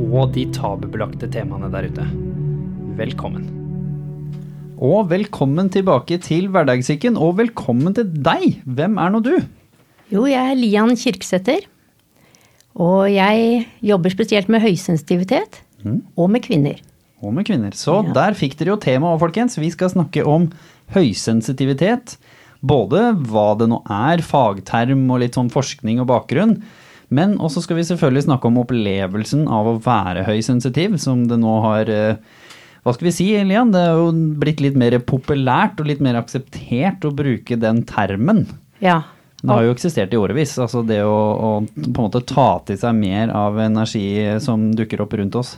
og de tabubelagte temaene der ute. Velkommen. Og velkommen tilbake til Hverdagssyken, og velkommen til deg. Hvem er nå du? Jo, jeg er Lian Kirksæter. Og jeg jobber spesielt med høysensitivitet og med kvinner. Og med kvinner. Så Ja. der fikk dere jo temaet òg, folkens. Vi skal snakke om høysensitivitet. Både hva det nå er, fagterm og litt sånn forskning og bakgrunn. Men også skal vi selvfølgelig snakke om opplevelsen av å være høysensitiv, som det nå har eh, Hva skal vi si, Elian? Det er jo blitt litt mer populært og litt mer akseptert å bruke den termen. Ja. Det har jo eksistert i årevis. Altså det å, å på en måte ta til seg mer av energi som dukker opp rundt oss,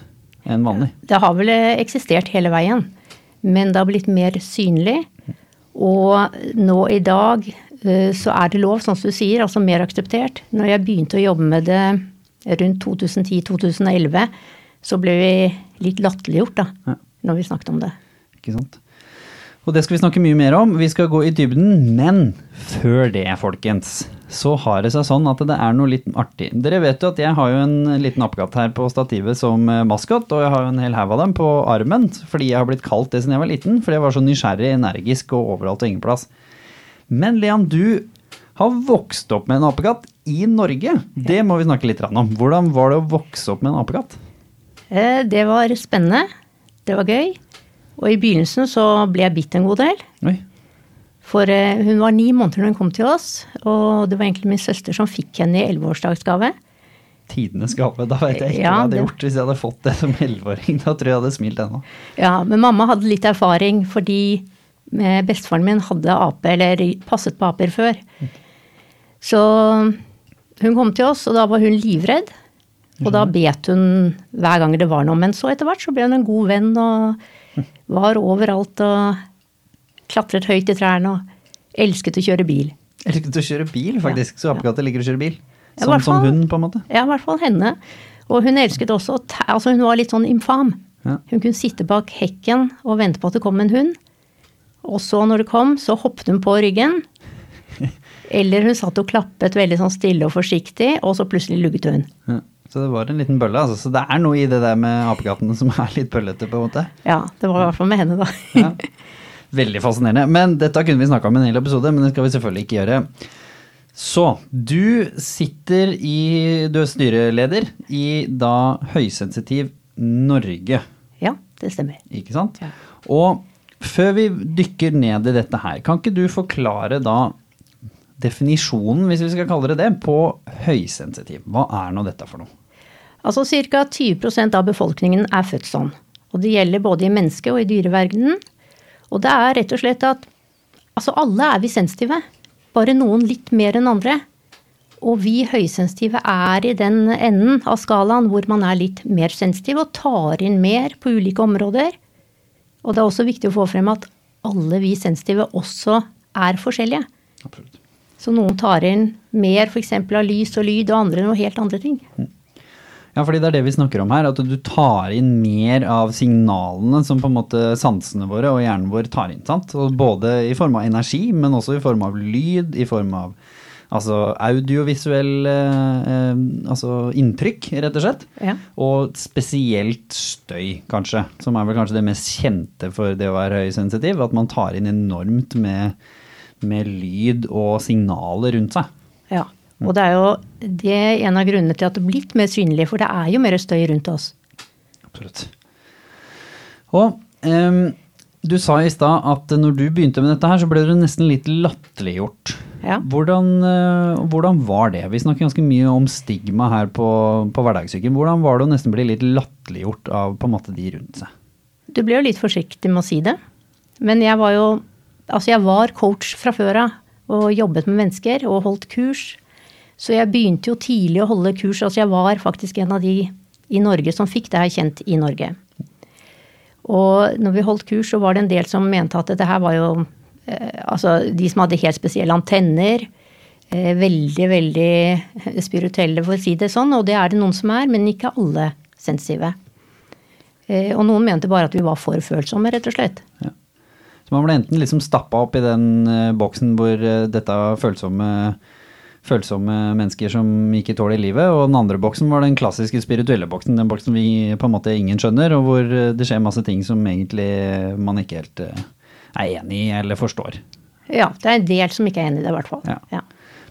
enn vanlig. Det har vel eksistert hele veien, men det har blitt mer synlig. Og nå i dag så er det lov, sånn som du sier, altså mer akseptert. Når jeg begynte å jobbe med det rundt 2010-2011, så ble vi litt latterliggjort, da, Ja. når vi snakket om det. Ikke sant? Og det skal vi snakke mye mer om. Vi skal gå i dybden, men før det, folkens, så har det seg sånn at det er noe litt artig. Dere vet jo at jeg har jo en liten oppgatt her på stativet som eh, maskot, og jeg har jo en hel haug av dem på armen, fordi jeg har blitt kalt det siden jeg var liten, fordi jeg var så nysgjerrig, energisk og overalt og ingen plass. Men Leon, du har vokst opp med en apekatt i Norge. Det må vi snakke litt om. Hvordan var det å vokse opp med en apekatt? Eh, Det var spennende. Det var gøy. Og i begynnelsen så ble jeg bitt en god del. Oi, For eh, hun var ni måneder da hun kom til oss, og det var egentlig min søster som fikk henne i elleveårsdagsgave. tidenes gave. Da vet jeg ikke Ja, hva jeg hadde det- gjort hvis jeg hadde fått det som elleveåring. Da tror jeg jeg hadde smilt ennå. Ja, men mamma hadde litt erfaring fordi bestefaren min hadde ape, eller passet på aper før. Så hun kom til oss, og da var hun livredd. Og da bet hun hver gang det var noe. Men så etter hvert så ble hun en god venn og var overalt og klatret høyt i trærne og elsket å kjøre bil. Elsket å kjøre bil, faktisk. Så apekatter liker å kjøre bil. Ja, Som, ja, som hun, på en måte. Ja, i hvert fall henne. Og hun elsket også Altså, hun var litt sånn infam. Ja. Hun kunne sitte bak hekken og vente på at det kom en hund. Og så når det kom, så hoppet hun på ryggen. Eller hun satt og klappet veldig sånn stille og forsiktig, og så plutselig lugget hun. Ja. Så det var en liten bølle, altså. Så det er noe i det der med apekattene som er litt bøllete, på en måte. Ja, det var i hvert fall med henne, da. Ja. Veldig fascinerende. Men dette kunne vi snakka om en hel episode, men det skal vi selvfølgelig ikke gjøre. Så du sitter i Du er styreleder i da Høysensitiv Norge. Ja, det stemmer. Ikke sant? Ja. Og før vi dykker ned i dette her, kan ikke du forklare da definisjonen, hvis vi skal kalle det det, på høysensitiv? Hva er nå dette for noe? Altså ca. 20% av befolkningen er født sånn. Og det gjelder både i menneske- og i dyreverdenen. Og det er rett og slett at altså alle er vi sensitive. Bare noen litt mer enn andre. Og vi høysensitive er i den enden av skalaen hvor man er litt mer sensitiv og tar inn mer på ulike områder. Og det er også viktig å få frem at alle vi sensitive også er forskjellige. Absolutt. Så noen tar inn mer f.eks. av lys og lyd, og andre noe helt andre ting. Ja, fordi det er det vi snakker om her, at du tar inn mer av signalene som på en måte sansene våre og hjernen vår tar inn. sant? Og både i form av energi, men også i form av lyd, i form av altså audiovisuell eh, altså inntrykk, rett og slett. Ja. Og spesielt støy, kanskje, som er vel kanskje det mest kjente for det å være høysensitiv. At man tar inn enormt med, med lyd og signaler rundt seg. Ja. Og det er jo det er en av grunnene til at det er blitt mer synlig, for det er jo mer støy rundt oss. Absolutt. Og em, du sa i stad at når du begynte med dette her, så ble du nesten litt latterliggjort. Ja. Hvordan, eh, hvordan var det? Vi snakker ganske mye om stigma her på, på hverdagssyken. Hvordan var det å nesten bli litt latterliggjort av på en måte de rundt seg? Du ble jo litt forsiktig med å si det. Men jeg var jo Altså, jeg var coach fra før av og jobbet med mennesker og holdt kurs. Så jeg begynte jo tidlig å holde kurs. Altså, jeg var faktisk en av de i Norge som fikk det her kjent i Norge. Og når vi holdt kurs, så var det en del som mente at dette her var jo eh, Altså de som hadde helt spesielle antenner. Eh, veldig, veldig spirituelle, for å si det sånn. Og det er det noen som er, men ikke alle sensitive. Eh, og noen mente bare at vi var for følsomme, rett og slett. Så man ble enten liksom stappa opp i den boksen hvor dette følsomme, følsomme mennesker som ikke tåler livet, og den andre boksen var den klassiske spirituelle boksen, den boksen vi på en måte ingen skjønner, og hvor eh, det skjer masse ting som egentlig man ikke helt eh, er enig i eller forstår. Ja, det er en del som ikke er enig i det, i hvert fall. Ja. Ja.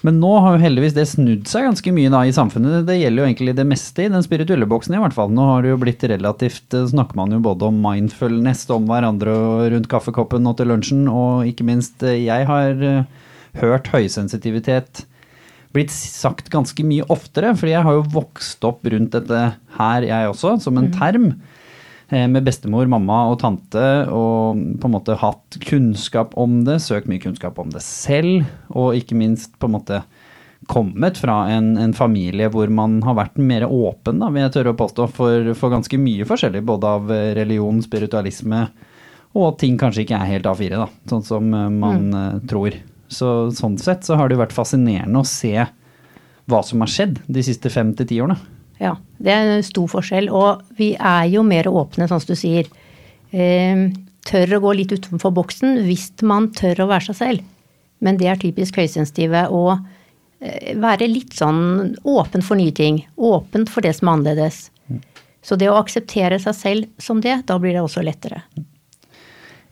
Men nå har jo heldigvis det snudd seg ganske mye da i samfunnet. Det gjelder jo egentlig det meste i den spirituelle boksen i hvert fall. Nå har det jo blitt relativt, eh, snakker man jo både om mindfulness, om hverandre og rundt kaffekoppen og til lunsjen, og ikke minst jeg har hørt høysensitivitet blitt sagt ganske mye oftere, fordi jeg har jo vokst opp rundt dette her jeg også, som en term eh, med bestemor, mamma og tante, og på en måte hatt kunnskap om det, søkt mye kunnskap om det selv, og ikke minst på en måte kommet fra en, en familie hvor man har vært mer åpen, da, vil jeg tørre å påstå, for, for ganske mye forskjellig, både av eh, religion, spiritualisme, og ting kanskje ikke er helt A4, da, sånn som eh, man mm. tror. Så sånn sett så har det vært fascinerende å se hva som har skjedd de siste fem til ti årene. Ja, det er en stor forskjell. Og vi er jo mer åpne, sånn som du sier. Eh, tør å gå litt utenfor boksen hvis man tør å være seg selv. Men det er typisk høysensitive å eh, være litt sånn åpen for nye ting. Åpent for det som er annerledes. Så det å akseptere seg selv som det, da blir det også lettere.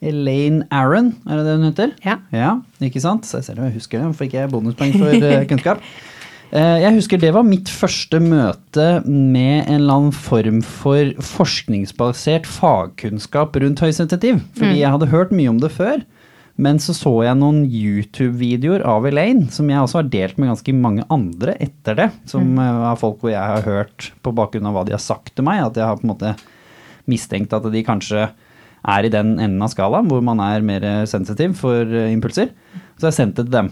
Elaine Aaron, er det det hun heter? Ja. Ja, ikke sant? Så jeg ser det, jeg husker det. Hvorfor ikke jeg bonuspoeng for eh, kunnskap? Eh, Jeg husker det var mitt første møte med en eller annen form for forskningsbasert fagkunnskap rundt høysensitiv. Fordi jeg hadde hørt mye om det før, men så så jeg noen YouTube-videoer av Elaine, som jeg også har delt med ganske mange andre etter det. Som eh, er folk hvor jeg har hørt på bakgrunn av hva de har sagt til meg, at jeg har på en måte mistenkt at de kanskje er i den enden av skalaen hvor man er mer sensitiv for eh, impulser. Så jeg sendte det til dem.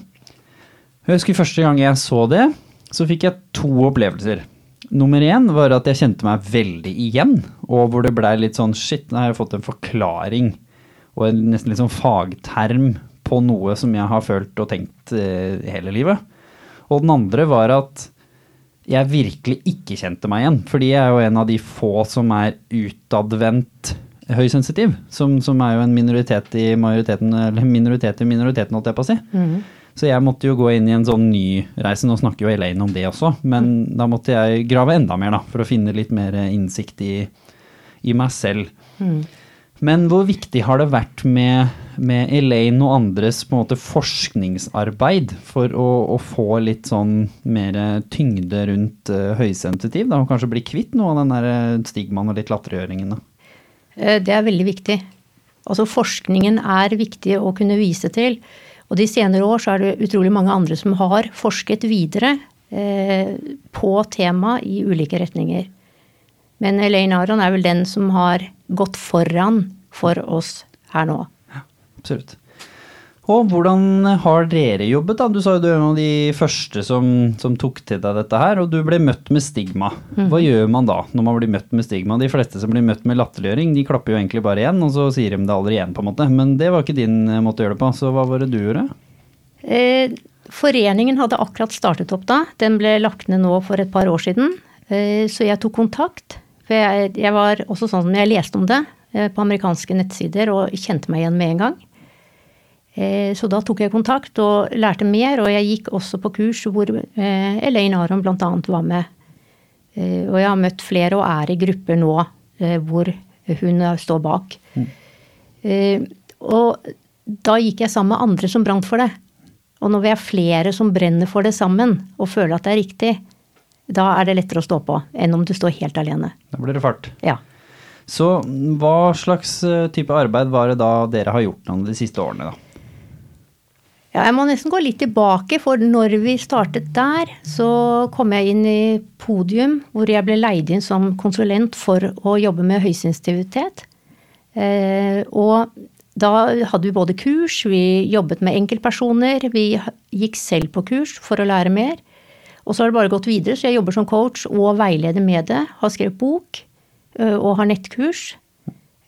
Jeg husker første gang jeg så det, så fikk jeg to opplevelser. Nummer én var at jeg kjente meg veldig igjen, og hvor det blei litt sånn shit, nå har jeg fått en forklaring og en nesten litt sånn fagterm på noe som jeg har følt og tenkt eh, hele livet. Og den andre var at jeg virkelig ikke kjente meg igjen, fordi jeg er jo en av de få som er utadvendt høysensitiv, som, som er jo en minoritet i majoriteten, eller minoritet i minoriteten, holdt jeg på å si. Så jeg måtte jo gå inn i en sånn ny reise. Nå snakker jo Elaine om det også, men da måtte jeg grave enda mer, da, for å finne litt mer innsikt i, i meg selv. Men hvor viktig har det vært med, med Elaine og andres måte forskningsarbeid for å, å få litt sånn mer tyngde rundt uh, høysensitiv, da, og kanskje bli kvitt noe av den der eh, stigmaen og litt latterliggjøringen? Eh, Det er veldig viktig. Altså forskningen er viktig å kunne vise til. Og de senere år så er det utrolig mange andre som har forsket videre eh, på temaet i ulike retninger. Men Elaine Aron er vel den som har gått foran for oss her nå. Ja, Absolutt. Og hvordan har dere jobbet? da? Du sa jo du er en av de første som, som tok til deg dette her, og du ble møtt med stigma. Hva gjør man da når man blir møtt med stigma? De fleste som blir møtt med latterliggjøring, de klapper jo egentlig bare igjen, og så sier de det aldri igjen, på en måte. Men det var ikke din eh, måte å gjøre det på, så hva var det du gjorde? Eh, Foreningen hadde akkurat startet opp da. Den ble lagt ned nå for et par år siden. Eh, Så jeg tok kontakt. For jeg, jeg var også sånn som jeg leste om det eh, på amerikanske nettsider og kjente meg igjen med en gang. Eh, Så da tok jeg kontakt og lærte mer, og jeg gikk også på kurs hvor eh, Elaine Aron bl.a. var med. Eh, Og jeg har møtt flere og er i grupper nå eh, hvor hun står bak. Mm. Og da gikk jeg sammen med andre som brant for det. Og når vi er flere som brenner for det sammen og føler at det er riktig, da er det lettere å stå på enn om du står helt alene. Da blir det fart. Ja. Så hva slags eh, type arbeid var det da dere har gjort noen de siste årene, da? Ja, jeg må nesten gå litt tilbake, for når vi startet der, så kom jeg inn i Podium, hvor jeg ble leid inn som konsulent for å jobbe med høysensitivitet. Eh, og da hadde vi både kurs, vi jobbet med enkeltpersoner, vi gikk selv på kurs for å lære mer. Og så har det bare gått videre, så jeg jobber som coach og veileder med det. Har skrevet bok og har nettkurs.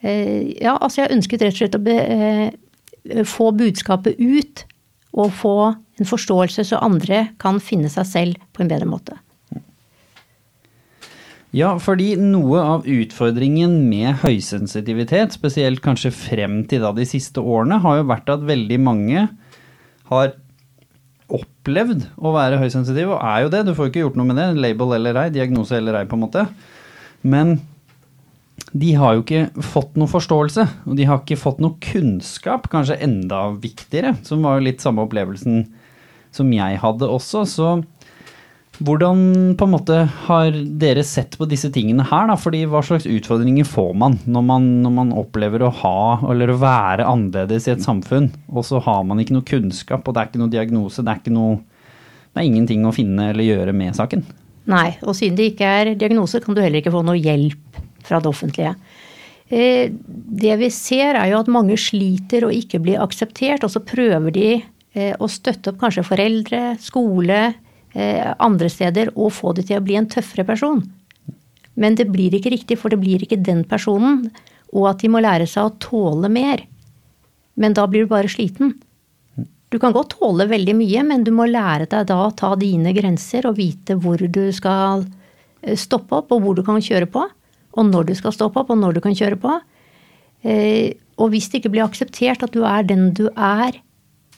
Eh, Ja, altså jeg ønsket rett og slett å be, eh, få budskapet ut og få en forståelse så andre kan finne seg selv på en bedre måte. Ja, fordi noe av utfordringen med høysensitivitet, spesielt kanskje frem til da de siste årene, har jo vært at veldig mange har opplevd å være høysensitiv, og er jo det. Du får ikke gjort noe med det, label eller ei, diagnose eller ei, på en måte. Men de har jo ikke fått noe forståelse, og de har ikke fått noe kunnskap, kanskje enda viktigere, som var jo litt samme opplevelsen som jeg hadde også. Så hvordan på en måte har dere sett på disse tingene her, da? Fordi hva slags utfordringer får man når man, når man opplever å ha, eller å være annerledes i et samfunn, og så har man ikke noe kunnskap, og det er ikke noe diagnose, det er ikke noe Det er ingenting å finne eller gjøre med saken. Nei, og siden det ikke er diagnose, kan du heller ikke få noe hjelp fra det offentlige. Eh, Det vi ser er jo at mange sliter og ikke blir akseptert, og så prøver de eh, å støtte opp kanskje foreldre, skole, eh, andre steder, og få det til å bli en tøffere person. Men det blir ikke riktig, for det blir ikke den personen, og at de må lære seg å tåle mer. Men da blir du bare sliten. Du kan godt tåle veldig mye, men du må lære deg da å ta dine grenser og vite hvor du skal stoppe opp, og hvor du kan kjøre på. Og når du skal stoppe opp, og når du kan kjøre på. Eh, Og hvis det ikke blir akseptert at du er den du er,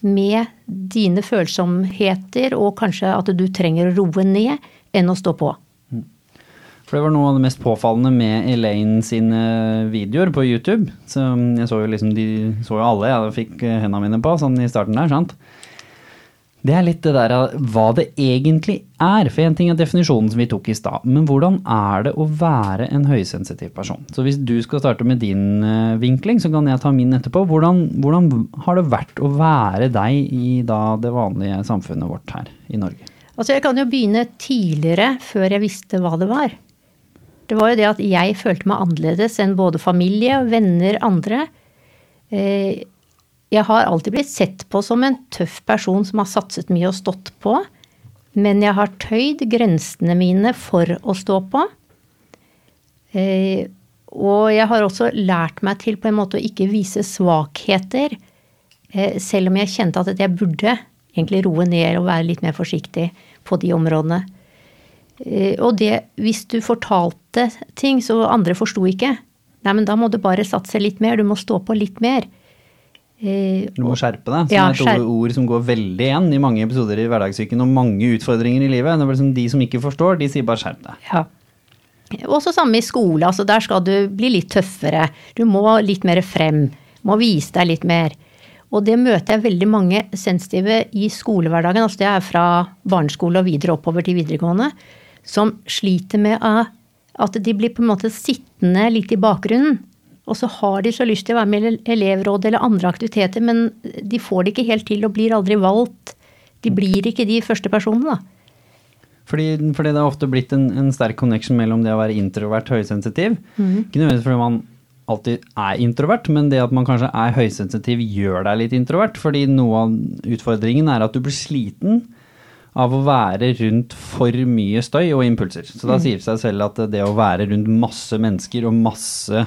med dine følsomheter, og kanskje at du trenger å roe ned, enn å stå på. For det var noe av det mest påfallende med Elaine sine videoer på YouTube. Så jeg så jo liksom de så jo alle jeg fikk hendene mine på sånn i starten der, sant. Det er litt det der av hva det egentlig er. For en ting er definisjonen som vi tok i stad, men hvordan er det å være en høysensitiv person? Så hvis du skal starte med din eh, vinkling, så kan jeg ta min etterpå. Hvordan, hvordan har det vært å være deg i da det vanlige samfunnet vårt her i Norge? Altså Jeg kan jo begynne tidligere, før jeg visste hva det var. Det var jo det at jeg følte meg annerledes enn både familie, venner, andre. Eh, Jeg har alltid blitt sett på som en tøff person som har satset mye og stått på. Men jeg har tøyd grensene mine for å stå på. Eh, Og jeg har også lært meg til på en måte å ikke vise svakheter. eh, Selv om jeg kjente at jeg burde egentlig roe ned og være litt mer forsiktig på de områdene. Eh, Og det, hvis du fortalte ting så andre forsto ikke, nei, men da må du bare satse litt mer, du må stå på litt mer. Eh, Du må skjerpe deg, som Ja, er et ord som går veldig igjen i mange episoder i hverdagssyken og mange utfordringer i livet. Det er liksom De som ikke forstår, de sier bare skjerp deg. Ja. Også samme i skole, altså der skal du bli litt tøffere. Du må litt mer frem. Må vise deg litt mer. Og det møter jeg veldig mange sensitive i skolehverdagen, altså det er fra barneskole og videre oppover til videregående, som sliter med at de blir på en måte sittende litt i bakgrunnen. Og så har de så lyst til å være med i elevråd eller andre aktiviteter, men de får det ikke helt til og blir aldri valgt. De blir ikke de første personene, da. Fordi, fordi det har ofte blitt en, en sterk connection mellom det å være introvert høysensitiv. Mhm. Ikke nødvendigvis fordi man alltid er introvert, men det at man kanskje er høysensitiv gjør deg litt introvert. Fordi noe av utfordringen er at du blir sliten av å være rundt for mye støy og impulser. Så da sier det seg selv at det å være rundt masse mennesker og masse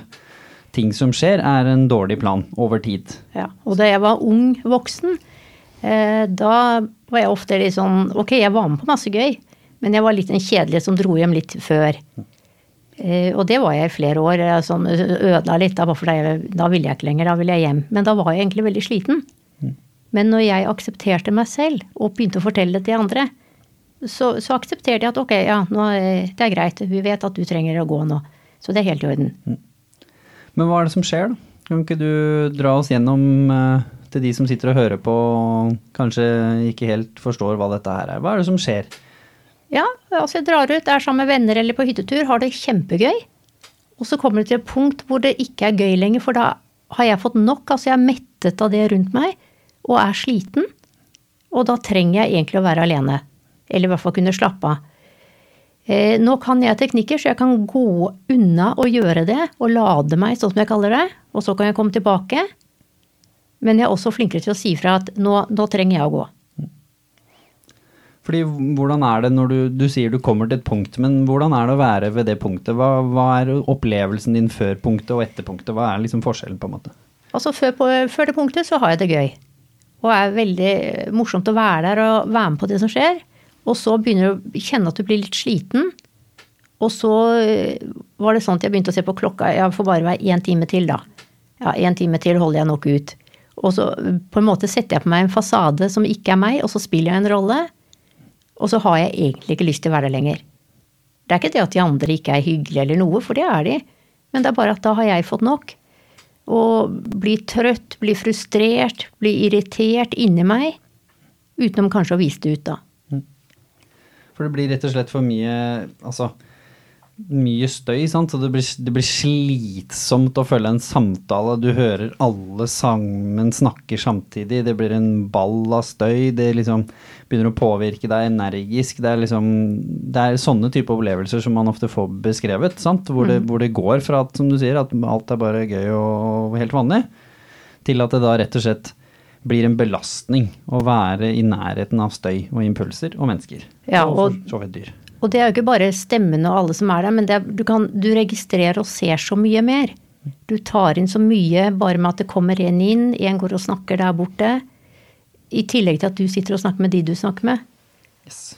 ting som skjer, er en dårlig plan over tid. Ja, og da jeg var ung voksen, eh, da var jeg ofte litt sånn Ok, jeg var med på masse gøy, men jeg var litt den kjedelige som dro hjem litt før. Eh, og det var jeg i flere år. Jeg sånn ødela litt, da, da, da ville jeg ikke lenger, da ville jeg hjem. Men da var jeg egentlig veldig sliten. Men når jeg aksepterte meg selv og begynte å fortelle det til andre, så, så aksepterte jeg at ok, ja, nå, er- det er greit, vi vet at du trenger å gå nå. Så det er helt i orden. Men hva er det som skjer, da? Kan ikke du dra oss gjennom eh, til de som sitter og hører på og kanskje ikke helt forstår hva dette her er? Hva er det som skjer? Ja, altså jeg drar ut, er sammen med venner eller på hyttetur, har det kjempegøy. Og så kommer det til et punkt hvor det ikke er gøy lenger, for da har jeg fått nok. Altså jeg er mettet av det rundt meg, og er sliten. Og da trenger jeg egentlig å være alene. Eller i hvert fall kunne slappe av. Eh, nå kan jeg teknikker, så jeg kan gå unna og gjøre det, og lade meg, sånn som jeg kaller det. Og så kan jeg komme tilbake. Men jeg er også flinkere til å si fra at nå, nå trenger jeg å gå. Fordi hvordan er det når du, du sier du kommer til et punkt, men hvordan er det å være ved det punktet? Hva, hva er opplevelsen din før punktet og etter punktet? Hva er liksom forskjellen på en måte? Altså før, på, før det punktet så har jeg det gøy. Og er veldig morsomt å være der og være med på det som skjer. Og så begynner du å kjenne at du blir litt sliten. Og så eh, var det sånn at jeg begynte å se på klokka. Jeg får bare være én time til, da. Ja, én time til holder jeg nok ut. Og så på en måte setter jeg på meg en fasade som ikke er meg, og så spiller jeg en rolle. Og så har jeg egentlig ikke lyst til å være der lenger. Det er ikke det at de andre ikke er hyggelige eller noe, for det er de. Men det er bare at da har jeg fått nok. Og bli trøtt, bli frustrert, bli irritert inni meg. Utenom kanskje å vise det ut, da. For det blir rett og slett for mye Altså mye støy, sant? så det blir, det blir slitsomt å følge en samtale. Du hører alle sammen snakker samtidig. Det blir en ball av støy. Det liksom begynner å påvirke deg energisk. Det er, liksom, det er sånne type opplevelser som man ofte får beskrevet. Sant? Hvor, det, hvor det går fra at, som du sier, at alt er bare gøy og helt vanlig, til at det da rett og slett blir en belastning å være i nærheten av støy og impulser og mennesker. Ja, og og- for dyr. Og det er jo ikke bare stemmene og alle som er der, men det er, du, kan, du registrerer og ser så mye mer. Du tar inn så mye bare med at det kommer en inn, en går og snakker der borte. I tillegg til at du sitter og snakker med de du snakker med. Yes.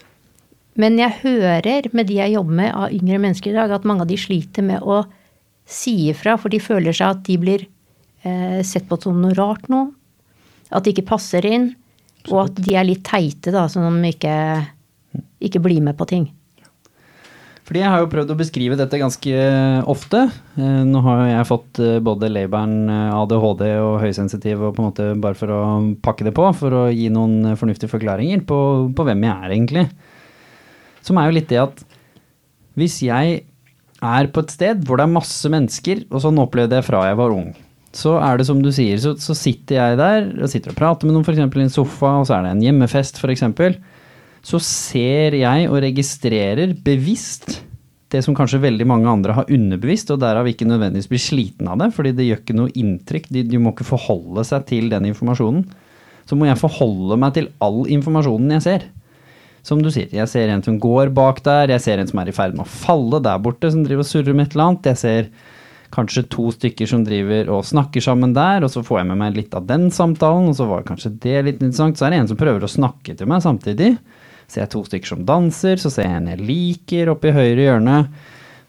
Men jeg hører med de jeg jobber med av yngre mennesker i dag, at mange av de sliter med å si ifra, for de føler seg at de blir eh, sett på som noe rart nå. At de ikke passer inn. Og at de er litt teite, da, så de ikke, ikke blir med på ting. Fordi jeg har jo prøvd å beskrive dette ganske ofte. Eh, Nå har jeg fått eh, både labelen eh, ADHD og høysensitiv, og på en måte bare for å pakke det på, for å gi noen eh, fornuftige forklaringer på, på hvem jeg er egentlig. Som er jo litt det at hvis jeg er på et sted hvor det er masse mennesker, og sånn opplevde jeg fra jeg var ung, så er det som du sier, så, så sitter jeg der og sitter og prater med noen f.eks. i en sofa, og så er det en hjemmefest f.eks så ser jeg og registrerer bevisst det som kanskje veldig mange andre har underbevisst, og derav ikke nødvendigvis blir sliten av det, fordi det gjør ikke noe inntrykk. De, de må ikke forholde seg til den informasjonen. Så må jeg forholde meg til all informasjonen jeg ser. Som du sier, jeg ser en som går bak der, jeg ser en som er i ferd med å falle der borte, som driver og surrer med et eller annet. Jeg ser kanskje to stykker som driver og snakker sammen der, og så får jeg med meg litt av den samtalen, og så var kanskje det litt interessant. Så er det en som prøver å snakke til meg samtidig. Ser jeg to stykker som danser, så ser jeg en jeg liker oppe i høyre hjørne.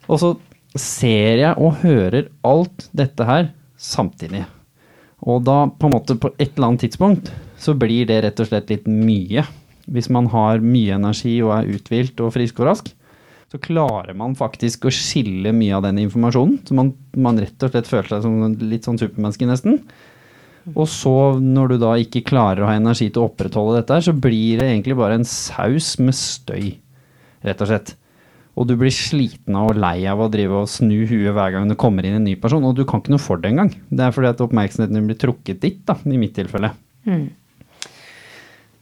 Og så ser jeg og hører alt dette her samtidig. Og da på en måte på et eller annet tidspunkt så blir det rett og slett litt mye. Hvis man har mye energi og er uthvilt og frisk og rask, så klarer man faktisk å skille mye av den informasjonen. Så man, man rett og slett føler seg som litt sånn supermenneske nesten. Og så, når du da ikke klarer å ha energi til å opprettholde dette, så blir det egentlig bare en saus med støy, rett og slett. Og du blir sliten av og lei av å drive og snu huet hver gang det kommer inn en ny person, og du kan ikke noe for det engang. Det er fordi at oppmerksomheten din blir trukket dit, da, i mitt tilfelle.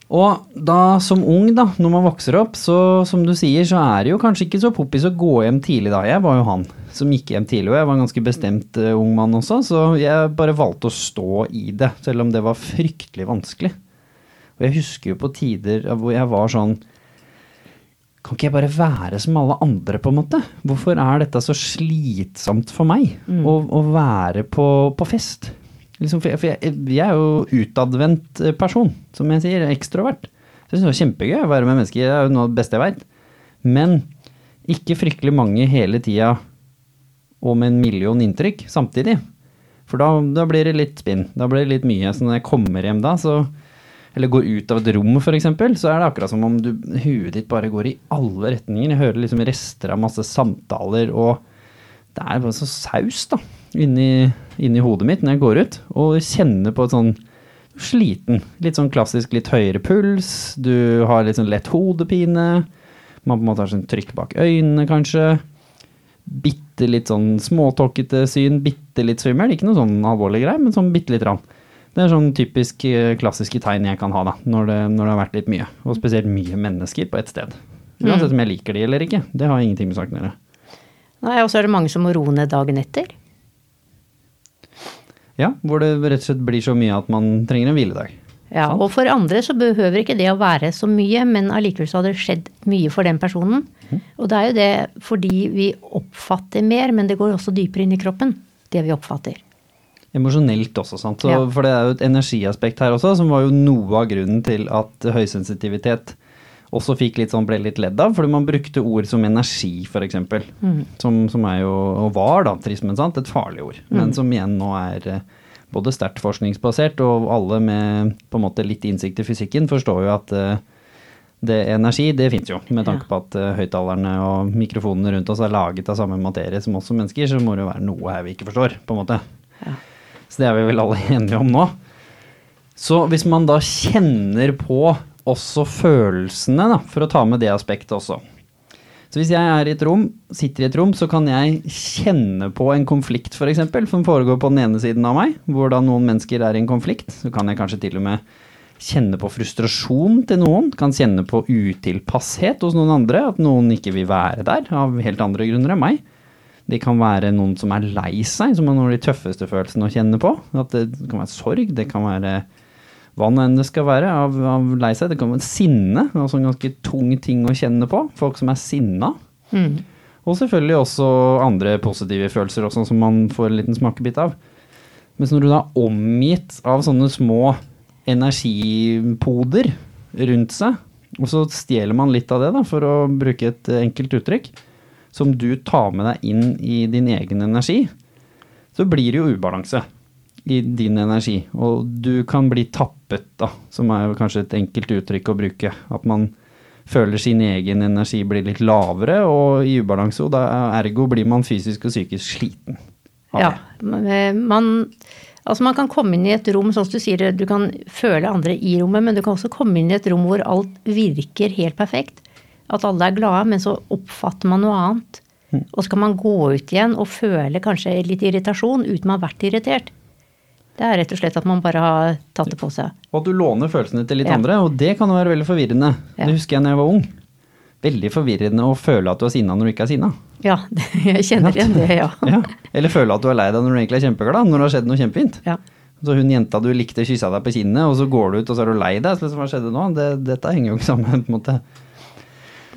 Og da som ung, da, når man vokser opp, så som du sier, så er det jo kanskje ikke så poppis å gå hjem tidlig da. Jeg var jo han som gikk hjem tidlig, og jeg var en ganske bestemt uh, ung mann også, så jeg bare valgte å stå i det, selv om det var fryktelig vanskelig. Og jeg husker jo på tider hvor jeg var sånn Kan ikke jeg bare være som alle andre, på en måte? Hvorfor er dette så slitsomt for meg? Å, å være på, på fest? Liksom, for jeg, for jeg, jeg er jo utadvendt eh, person, som jeg sier, ekstrovert. Så jeg synes det var kjempegøy å være med mennesker, det er jo noe av det beste jeg veit. Men ikke fryktelig mange hele tida og med en million inntrykk samtidig. For da, da blir det litt spinn, da blir det litt mye. Så når jeg kommer hjem da, så, eller går ut av et rom eksempel, så er det akkurat som om du, huet ditt bare går i alle retninger. Jeg hører liksom rester av masse samtaler, og det er bare så saus da, inni, inni hodet mitt når jeg går ut, og kjenner på et sånn sliten, litt sånn klassisk litt høyere puls, du har litt sånn lett hodepine, man på en måte har sånn trykk bak øynene kanskje, bitte litt sånn småtåkete syn, bitte litt svimmel, ikke noe sånn alvorlig greier, men sånn bitte lite rann. Det er sånn typisk eh, klassiske tegn jeg kan ha da, når det, når det har vært litt mye, og spesielt mye mennesker på et sted. Uansett om jeg liker de eller ikke, det har ingenting med saken å gjøre. Og så er det mange som må roe ned dagen etter. Ja, hvor det rett og slett blir så mye at man trenger en hviledag. Ja, og for andre så behøver ikke det å være så mye, men allikevel så har det skjedd mye for den personen. Mhm. Og det er jo det fordi vi oppfatter mer, men det går også dypere inn i kroppen, det vi oppfatter. Emosjonelt også, sant. Så, Ja. For det er jo et energiaspekt her også, som var jo noe av grunnen til at høysensitivitet også fikk litt sånn, ble litt ledd av, fordi man brukte ord som energi, f.eks. Mm. Som, som er jo, og var da, trist, men sant, et farlig ord. Men som igjen nå er eh, både sterkt forskningsbasert, og alle med på en måte litt innsikt i fysikken forstår jo at eh, det, energi, det fins jo. Med tanke på at uh, høyttalerne og mikrofonene rundt oss er laget av samme materie som oss som mennesker, så må det jo være noe her vi ikke forstår, på en måte. Så det er vi vel alle enige om nå. Så hvis man da kjenner på også følelsene, da, for å ta med det aspektet også. Så hvis jeg er i et rom, sitter i et rom, så kan jeg kjenne på en konflikt f.eks. som foregår på den ene siden av meg, hvor da noen mennesker er i en konflikt. Så kan jeg kanskje til og med kjenne på frustrasjon til noen, kan kjenne på utilpasshet hos noen andre, at noen ikke vil være der av helt andre grunner enn meg. Det kan være noen som er lei seg, som er noen av de tøffeste følelsene å kjenne på. At det kan være sorg, det kan være hva nå enn det skal være av, av lei seg. Det kan være sinne, altså en ganske tung ting å kjenne på. Folk som er sinna. Og selvfølgelig også andre positive følelser også, som man får en liten smakebit av. Mens når du da er omgitt av sånne små energipoder rundt seg, og så stjeler man litt av det, da, for å bruke et enkelt uttrykk, som du tar med deg inn i din egen energi, så blir det jo ubalanse i din energi. Og du kan bli tappet, da, som er kanskje et enkelt uttrykk å bruke. At man føler sin egen energi blir litt lavere og i ubalanse, og da ergo blir man fysisk og psykisk sliten. Ja, det. man, altså man kan komme inn i et rom, sånn som du sier, du kan føle andre i rommet, men du kan også komme inn i et rom hvor alt virker helt perfekt. At alle er glade, men så oppfatter man noe annet. Og så kan man gå ut igjen og føle kanskje litt irritasjon uten å ha vært irritert. Det er rett og slett at man bare har tatt det på seg. Og at du låner følelsene til litt Ja. andre, og det kan jo være veldig forvirrende. Ja. Det husker jeg da jeg var ung. Veldig forvirrende å føle at du er sinna når du ikke er sinna. Ja, jeg kjenner igjen det, ja. Ja. Eller føle at du er lei deg når du egentlig er kjempeglad, når det har skjedd noe kjempefint. ja. Så hun jenta du likte kyssa deg på kinnet, og så går du ut og så er du lei deg. Så hva skjedde nå? Det, dette henger jo ikke sammen, på en måte.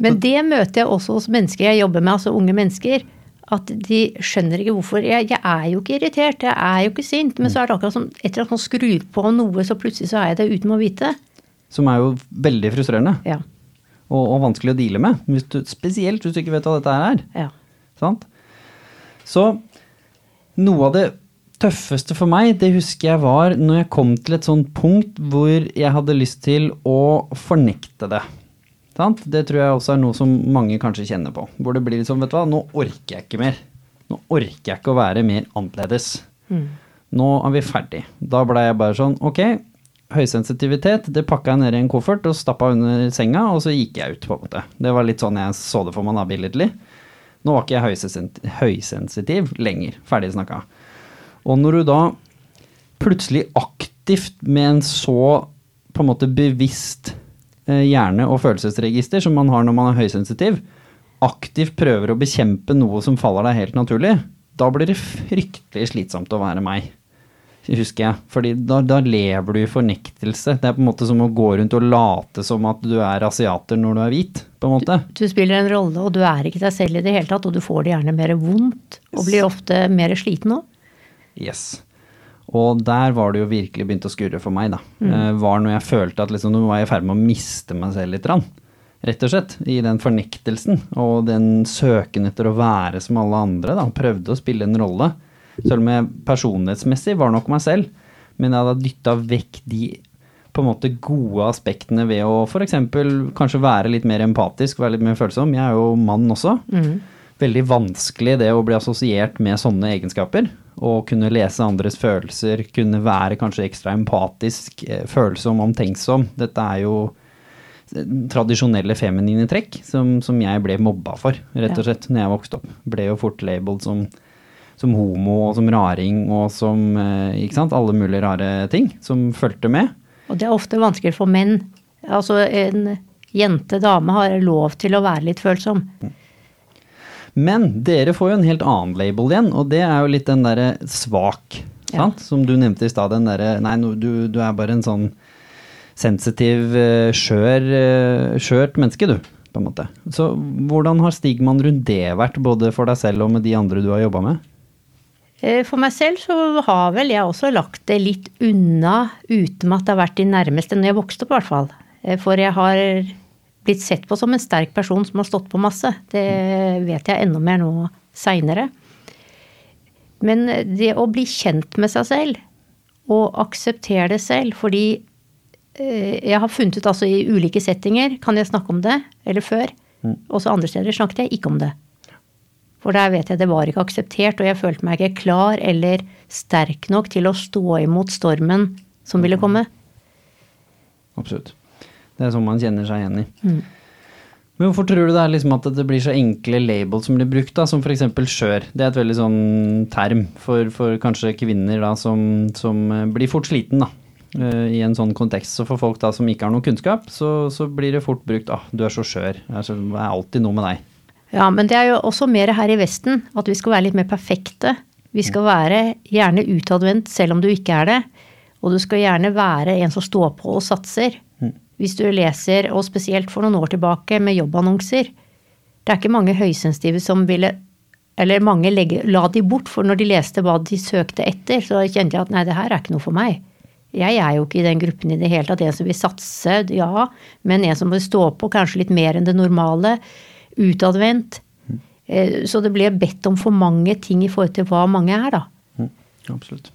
Men det møter jeg også hos mennesker jeg jobber med, altså unge mennesker. At de skjønner ikke hvorfor. Jeg, jeg er jo ikke irritert, jeg er jo ikke sint. Men så er det akkurat som etter at man skrur på noe, så plutselig så er jeg det uten å vite. Som er jo veldig frustrerende Ja. og, og vanskelig å deale med. Hvis du, spesielt hvis du ikke vet hva dette er. ja. Sant? Så noe av det tøffeste for meg, det husker jeg var når jeg kom til et sånt punkt hvor jeg hadde lyst til å fornekte det. Sant? Det tror jeg også er noe som mange kanskje kjenner på. Hvor det blir sånn, vet du hva, nå orker jeg ikke mer. Nå orker jeg ikke å være mer annerledes. Nå er vi ferdig. Da ble jeg bare sånn, ok, høysensitivitet, det pakka jeg ned i en koffert og stappa under senga, og så gikk jeg ut, på en måte. Det var litt sånn jeg så det for meg da, billedlig. Nå var ikke jeg høysensitiv lenger. Ferdig snakka. Og når du da plutselig aktivt med en så på en måte bevisst hjerne- og følelsesregister som man har når man er høysensitiv, aktivt prøver å bekjempe noe som faller deg helt naturlig, da blir det fryktelig slitsomt å være meg. Husker jeg. Fordi da, da lever du i fornektelse. Det er på en måte som å gå rundt og late som at du er asiater når du er hvit. på en måte. Du spiller en rolle, og du er ikke deg selv i det hele tatt. Og du får det gjerne mer vondt, og blir ofte mer sliten òg. Yes. Og der var det jo virkelig begynt å skurre for meg, da. Mm. var når jeg følte at liksom, nå var jeg i ferd med å miste meg selv litt. Rett og slett. I den fornektelsen og den søken etter å være som alle andre. da, Prøvde å spille en rolle. Selv om jeg personlighetsmessig var nok meg selv. Men jeg hadde dytta vekk de på en måte gode aspektene ved å f.eks. kanskje være litt mer empatisk, være litt mer følsom. Jeg er jo mann også. Veldig vanskelig det å bli assosiert med sånne egenskaper. Å kunne lese andres følelser, kunne være kanskje ekstra empatisk, eh, følsom, omtenksom. Dette er jo eh, tradisjonelle feminine trekk som, som jeg ble mobba for, rett og slett, når jeg vokste opp. Ble jo fort labeled som, som homo og som raring og som eh, ikke sant, alle mulige rare ting som fulgte med. Og det er ofte vanskelig for menn. Altså en jente, dame, har lov til å være litt følsom. Men dere får jo en helt annen label igjen, og det er jo litt den derre svak, Ja. sant? Som du nevnte i stad, den derre Nei, du, du er bare en sånn sensitiv, eh, skjør, eh, skjørt menneske, du, på en måte. Så hvordan har stigmaen rundt det vært, både for deg selv og med de andre du har jobba med? Eh, For meg selv så har vel jeg også lagt det litt unna, uten at det har vært de nærmeste når jeg vokste opp, i hvert fall. For jeg har blitt sett på som en sterk person som har stått på masse. Det vet jeg enda mer nå seinere. Men det å bli kjent med seg selv, og akseptere det selv, fordi eh, jeg har funnet ut altså i ulike settinger, kan jeg snakke om det, eller før. Også andre steder snakket jeg ikke om det. For der vet jeg det var ikke akseptert, og jeg følte meg ikke klar eller sterk nok til å stå imot stormen som ville komme. Absolutt. Det er sånn man kjenner seg igjen i. Men hvorfor tror du det er liksom at det blir så enkle labels som blir brukt, da, som f.eks. skjør? Det er et veldig sånn term for, for kanskje kvinner da, som, som eh, blir fort sliten da, eh, i en sånn kontekst. Så for folk da som ikke har noe kunnskap, så, så blir det fort brukt ah, du er så skjør, er, det er alltid noe med deg. Ja, men det er jo også mer her i Vesten at vi skal være litt mer perfekte. Vi skal være gjerne utadvendt selv om du ikke er det. Og du skal gjerne være en som står på og satser. Hvis du leser, og spesielt for noen år tilbake, med jobbannonser. Det er ikke mange høysensitive som ville Eller mange legge, la de bort, for når de leste hva de søkte etter, så kjente jeg at nei, det her er ikke noe for meg. Jeg er jo ikke i den gruppen i det hele tatt. En som vil satse, ja, men en som vil stå på kanskje litt mer enn det normale. Utadvendt. Eh, Så det ble bedt om for mange ting i forhold til hva mange er, da. Absolutt.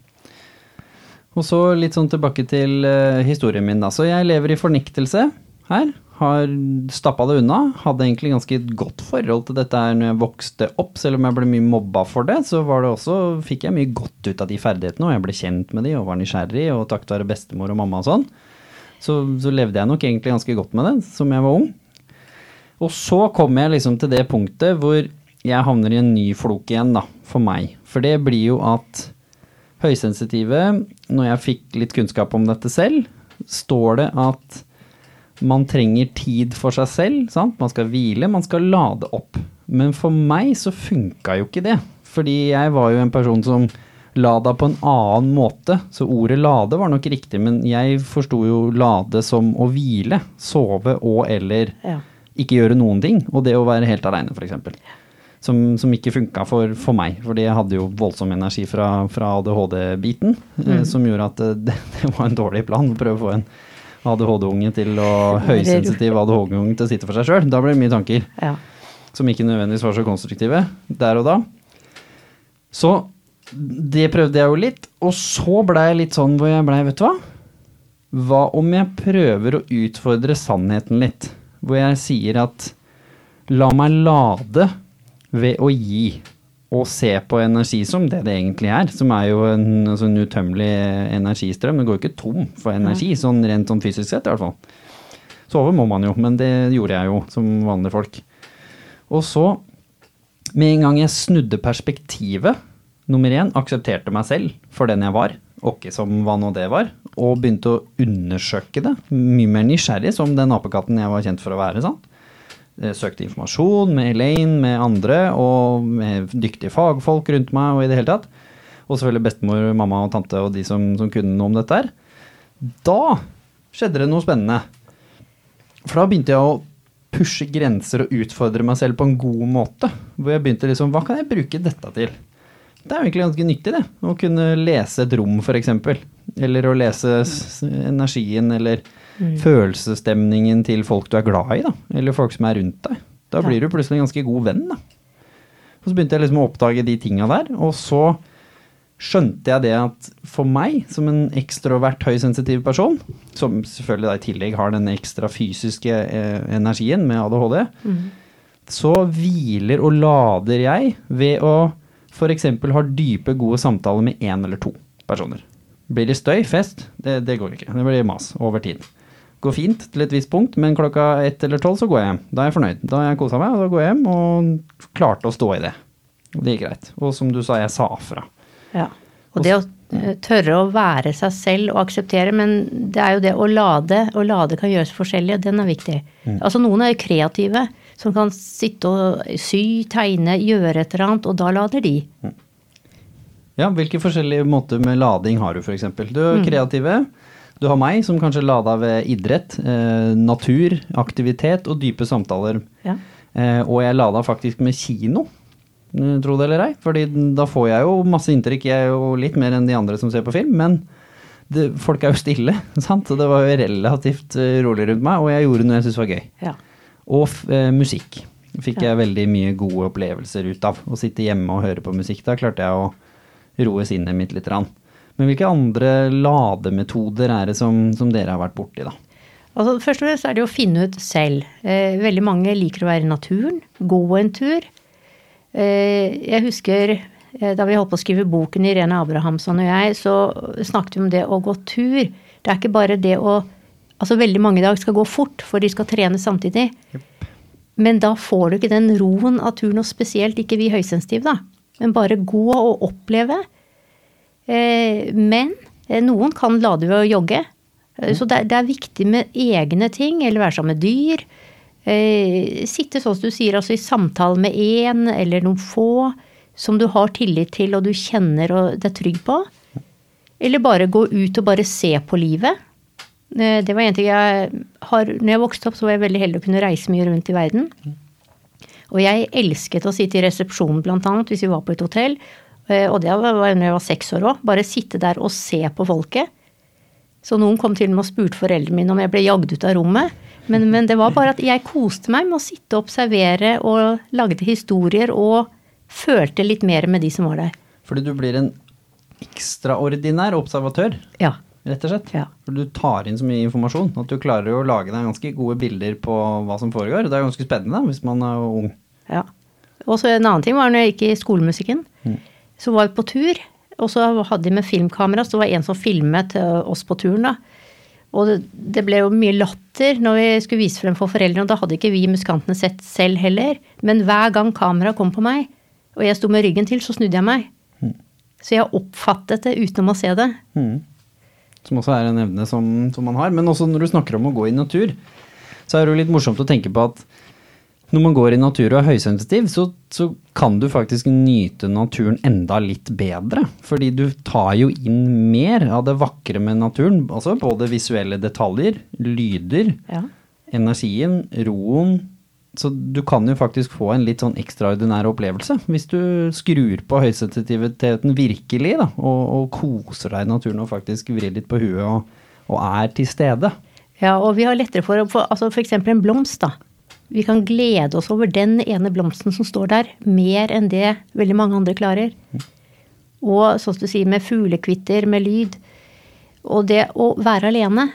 Og så litt sånn tilbake til uh, historien min, da. Så jeg lever i fornektelse her. Har stappa det unna. Hadde egentlig ganske godt forhold til dette her når jeg vokste opp. Selv om jeg ble mye mobba for det, så var det også, fikk jeg mye godt ut av de ferdighetene. Og jeg ble kjent med de og var nysgjerrig, og takket være bestemor og mamma og sånn. Så, så levde jeg nok egentlig ganske godt med det som jeg var ung. Og så kommer jeg liksom til det punktet hvor jeg havner i en ny flok igjen, da, for meg. For det blir jo at høysensitive, når jeg fikk litt kunnskap om dette selv, står det at man trenger tid for seg selv. Sant? Man skal hvile, man skal lade opp. Men for meg så funka jo ikke det. Fordi jeg var jo en person som lada på en annen måte. Så ordet lade var nok riktig, men jeg forsto jo lade som å hvile. Sove og eller Ja. ikke gjøre noen ting. Og det å være helt aleine, f.eks. Som, som ikke funka for, for meg. Fordi jeg hadde jo voldsom energi fra, fra ADHD-biten. Eh, som gjorde at eh, det, det var en dårlig plan å prøve å få en ADHD-unge til å høysensitiv ADHD-unge til å sitte for seg sjøl. Da ble det mye tanker Ja. som ikke nødvendigvis var så konstruktive der og da. Så det prøvde jeg jo litt, og så blei jeg litt sånn hvor jeg blei, vet du hva? Hva om jeg prøver å utfordre sannheten litt? Hvor jeg sier at la meg lade ved å gi og se på energi som det det egentlig er, som er jo en, altså en utømmelig energistrøm. Det går jo ikke tom for energi, sånn rent sånn fysisk sett i hvert fall. Sove må man jo, men det gjorde jeg jo som vanlige folk. Og så, med en gang jeg snudde perspektivet, nummer én, aksepterte meg selv for den jeg var, og ikke som hva nå det var, og begynte å undersøke det, mye mer nysgjerrig som den apekatten jeg var kjent for å være, sant? Jeg søkte informasjon med Elaine, med andre, og med dyktige fagfolk rundt meg, og i det hele tatt. Og selvfølgelig bestemor, mamma og tante og de som, som kunne noe om dette her. Da skjedde det noe spennende. For da begynte jeg å pushe grenser og utfordre meg selv på en god måte. Hvor jeg begynte liksom, hva kan jeg bruke dette til? Det er jo egentlig ganske nyttig det, å kunne lese et rom eksempel. Eller å lese energien eller følelsesstemningen til folk du er glad i da. Eller folk som er rundt deg. Da blir du plutselig en ganske god venn da. Og så begynte jeg liksom å oppdage de tinga der, og så skjønte jeg det at for meg, som en ekstrovert høysensitiv person, som selvfølgelig da i tillegg har den ekstra fysiske eh, energien med ADHD, så hviler og lader jeg ved å f.eks. har dype, gode samtaler med én eller to personer. Blir det støy, fest, det, det går ikke. Det blir mas over tid. Går fint til et visst punkt, men klokka ett eller tolv så går jeg hjem. Da er jeg fornøyd. Da har jeg kosa meg, og da går jeg hjem og klarte å stå i det. Det gikk greit. Og som du sa, jeg sa fra. Ja. Og det å eh, tørre å være seg selv og akseptere, men det er jo det å lade, og lade kan gjøres forskjellig, og den er viktig. Altså noen er jo kreative, som kan sitte og sy, tegne, gjøre et eller annet, og da lader de. Ja, hvilke forskjellige måter med lading har du f.eks.? Du er kreative. Du har meg som kanskje lada ved idrett, eh, natur, aktivitet og dype samtaler. Ja. Eh, og jeg lada faktisk med kino, eh, tro det eller ei. Fordi da får jeg jo masse inntrykk. Jeg er jo litt mer enn de andre som ser på film, men det, folk er jo stille, sant? Så det var jo relativt rolig rundt meg, og jeg gjorde noe jeg syntes var gøy. Ja. Og eh, musikk fikk jeg veldig mye gode opplevelser ut av. Å sitte hjemme og høre på musikk, da klarte jeg å roe sinnet mitt litt. Rann. Men hvilke andre lademetoder er det som, som dere har vært borti, da? Altså, først og fremst er det å finne ut selv. Eh, veldig mange liker å være i naturen, gå en tur. Eh, jeg husker eh, da vi holdt på å skrive boken Irene Abrahamsson og jeg, så snakket vi om det å gå tur. Det er ikke bare det å Altså veldig mange i dag skal gå fort, for de skal trene samtidig. Men da får du ikke den roen av turen, og spesielt ikke vi høysensitive, da. Men bare gå og oppleve. Eh, men eh, noen kan lade ved å jogge. Mm. Så det, det er viktig med egne ting, eller være sammen med dyr. Eh, sitte sånn som du sier, altså i samtale med én eller noen få som du har tillit til og du kjenner og det er trygg på. Eller bare gå ut og bare se på livet. Eh, Det var en ting jeg har Når jeg vokste opp, så var jeg veldig heldig å kunne reise mye rundt i verden. Og jeg elsket å sitte i resepsjonen, blant annet, hvis vi var på et hotell. Eh, Og det var når jeg var seks år òg. Bare sitte der og se på folket. Så noen kom til og med og spurte foreldrene mine om jeg ble jagd ut av rommet. Men, men det var bare at jeg koste meg med å sitte og observere og lagde historier og følte litt mer med de som var der. Fordi du blir en ekstraordinær observatør, Ja. Rett og slett. Ja. For du tar inn så mye informasjon at du klarer å lage deg ganske gode bilder på hva som foregår. Det er ganske spennende hvis man er ung. Ja. Og så en annen ting var når jeg gikk i skolemusikken. Så var vi på tur, og så hadde de med filmkamera, så det var en som filmet eh, oss på turen, da. Og det, det ble jo mye latter når vi skulle vise frem for foreldrene, og da hadde ikke vi musikantene sett selv heller. Men hver gang kameraet kom på meg, og jeg sto med ryggen til, så snudde jeg meg. Så jeg oppfattet det utenom å se det. Som også er en evne som, som man har. Men også når du snakker om å gå i natur, så er det jo litt morsomt å tenke på at når man går i natur og er høysensitiv, så, så kan du faktisk nyte naturen enda litt bedre. Fordi du tar jo inn mer av det vakre med naturen. Altså både visuelle detaljer, lyder, Ja. energien, roen. Så du kan jo faktisk få en litt sånn ekstraordinær opplevelse hvis du skrur på høysensitiviteten virkelig, da, og, og koser deg i naturen og faktisk vrir litt på huet og, og er til stede. Ja, og vi har lettere for å få altså eksempel en blomst, da. Vi kan glede oss over den ene blomsten som står der, mer enn det veldig mange andre klarer. Og sånn som du sier, med fuglekvitter, med lyd. Og det å være alene,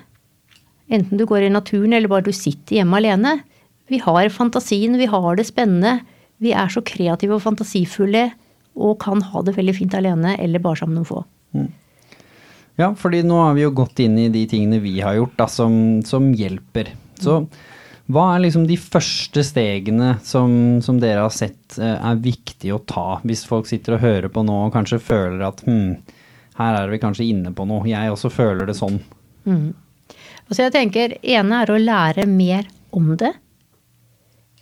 enten du går i naturen eller bare du sitter hjemme alene, vi har fantasien, vi har det spennende. Vi er så kreative og fantasifulle og kan ha det veldig fint alene eller bare sammen med noen få. Ja, fordi nå har vi jo gått inn i de tingene vi har gjort da, som, som hjelper. Så hva er liksom de første stegene som, som dere har sett eh, er viktig å ta, hvis folk sitter og hører på nå og kanskje føler at hm, her er vi kanskje inne på noe, jeg også føler det sånn. Mm. så jeg tenker, ene er å lære mer om det.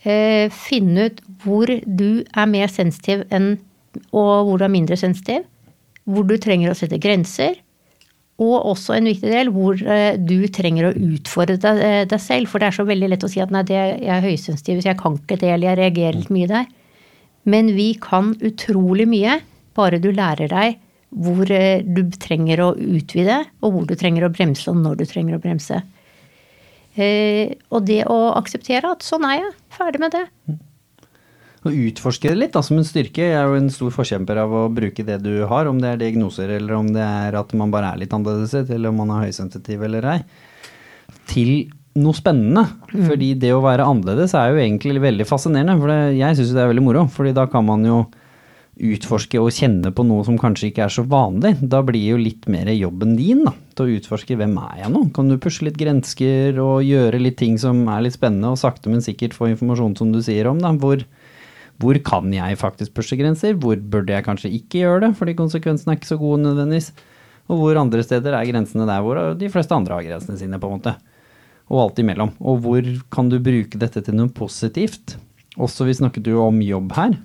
Eh, finne ut hvor du er mer sensitiv enn, og hvor du er mindre sensitiv. Hvor du trenger å sette grenser. Og også en viktig del hvor eh, du trenger å utfordre deg, eh, deg selv. For det er så veldig lett å si at nei, det, jeg er høysensitiv, så jeg kan ikke det, eller jeg reagerer litt mye der. Men vi kan utrolig mye, bare du lærer deg hvor du trenger å utvide, og hvor du trenger å bremse, og når du trenger å bremse. Eh, og det å akseptere at sånn er jeg, ferdig med det. Og utforske det litt da, som en styrke. Jeg er jo en stor forkjemper av å bruke det du har, om det er diagnoser eller om det er at man bare er litt annerledes, eller om man er høysensitiv eller ei, til noe spennende. Fordi det å være annerledes er jo egentlig veldig fascinerende. For det, jeg syns det er veldig moro, fordi da kan man jo utforske og kjenne på noe som kanskje ikke er så vanlig. Da blir jo litt mer jobben din da, til å utforske hvem er jeg nå? Kan du pushe litt grensker og gjøre litt ting som er litt spennende, og sakte, men sikkert få informasjon som du sier om, da, hvor, hvor kan jeg faktisk pushe grenser? Hvor burde jeg kanskje ikke gjøre det, fordi konsekvensene er ikke så gode nødvendigvis? Og hvor andre steder er grensene der hvor de fleste andre har grensene sine, på en måte. Og alt imellom. Og hvor kan du bruke dette til noe positivt? Også vi snakket jo om jobb her.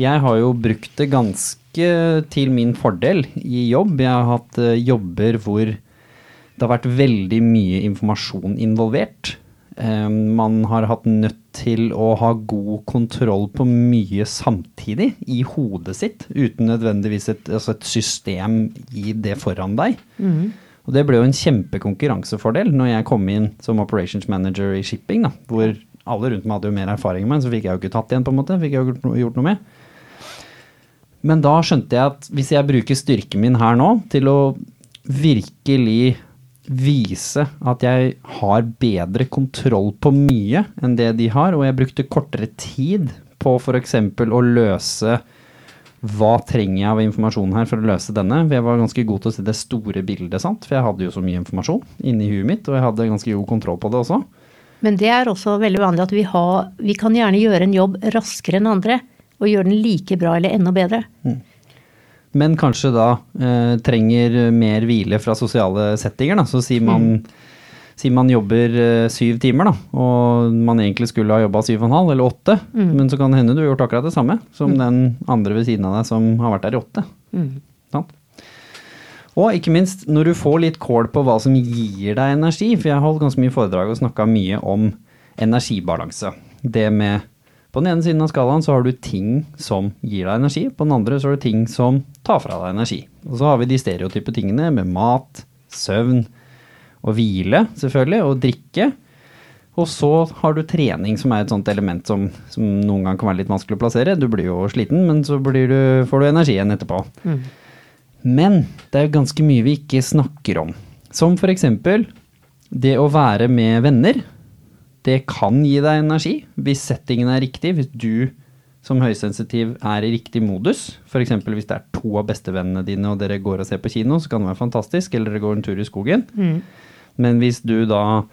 Jeg har jo brukt det ganske til min fordel i jobb. Jeg har hatt eh, jobber hvor Det har vært veldig mye informasjon involvert. Eh, man har hatt nødt til å ha god kontroll på mye samtidig i hodet sitt, uten nødvendigvis et, altså et system i det foran deg. Og det ble jo en kjempekonkurransefordel når jeg kom inn som operations manager i shipping, da, hvor alle rundt meg hadde jo mer erfaring enn meg, så fikk jeg jo ikke tatt igjen, på en måte. Fikk jeg jo gjort noe med. Men da skjønte jeg at hvis jeg bruker styrken min her nå til å virkelig vise at jeg har bedre kontroll på mye enn det de har, og jeg brukte kortere tid på f.eks. å løse hva trenger jeg av informasjon her for å løse denne? For jeg var ganske god til å se det store bildet, sant? for jeg hadde jo så mye informasjon inni huet mitt, og jeg hadde ganske god kontroll på det også. Men det er også veldig vanlig at vi, har, vi kan gjerne gjøre en jobb raskere enn andre. Og gjøre den like bra eller enda bedre. Men kanskje da eh, trenger mer hvile fra sosiale settinger. Da. Så sier man, sier man jobber eh, syv timer, da, og man egentlig skulle ha jobba syv og en halv eller åtte. Men så kan det hende du har gjort akkurat det samme som den andre ved siden av deg som har vært der i åtte. Sant? Og ikke minst, når du får litt kål på hva som gir deg energi, for jeg har holdt ganske mye foredrag og snakka mye om energibalanse. Det med På den ene siden av skalaen så har du ting som gir deg energi, på den andre så har du ting som tar fra deg energi. Og så har vi de stereotype tingene med mat, søvn og hvile, selvfølgelig, og drikke. Og så har du trening, som er et sånt element som, som noen gang kan være litt vanskelig å plassere. Du blir jo sliten, men så blir du, får du energi igjen etterpå. Men det er jo ganske mye vi ikke snakker om. Som eksempel det å være med venner. Det kan gi deg energi hvis settingen er riktig. Hvis du som høysensitiv er i riktig modus. F.eks. hvis det er to av bestevennene dine og dere går og ser på kino, så kan det være fantastisk. Eller dere går en tur i skogen. Men hvis du da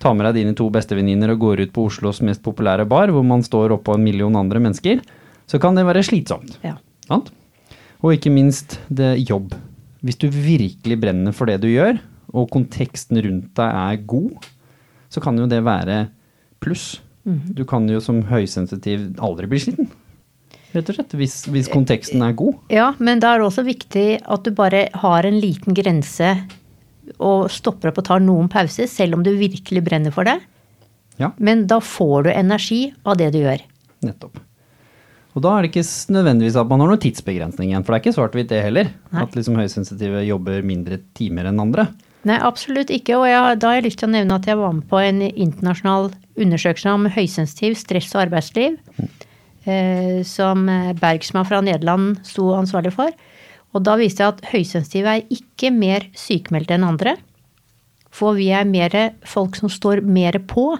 tar med deg dine to bestevenninner og går ut på Oslos mest populære bar, hvor man står oppå en million andre mennesker, så kan det være slitsomt. Ja. Sant? Og ikke minst det jobb. Hvis du virkelig brenner for det du gjør, og konteksten rundt deg er god, så kan jo det være pluss. Du kan jo som høysensitiv aldri bli sliten. Rett og slett. Hvis, hvis konteksten er god. Ja, men da er det også viktig at du bare har en liten grense og stopper opp og tar noen pauser, selv om du virkelig brenner for det. Ja, Men da får du energi av det du gjør. nettopp. Og da er det ikke nødvendigvis at man har noen tidsbegrensning igjen, for det er ikke svart-hvitt det heller. Nei. At liksom høysensitive jobber mindre timer enn andre. Nei, absolutt ikke. Og jeg, da har jeg lyst til å nevne at jeg var med på en internasjonal undersøkelse om høysensitiv stress og arbeidsliv. Eh, som Bergsma fra Nederland sto ansvarlig for. Og da viste jeg at høysensitive er ikke mer sykemeldte enn andre. For vi er mer folk som står mer på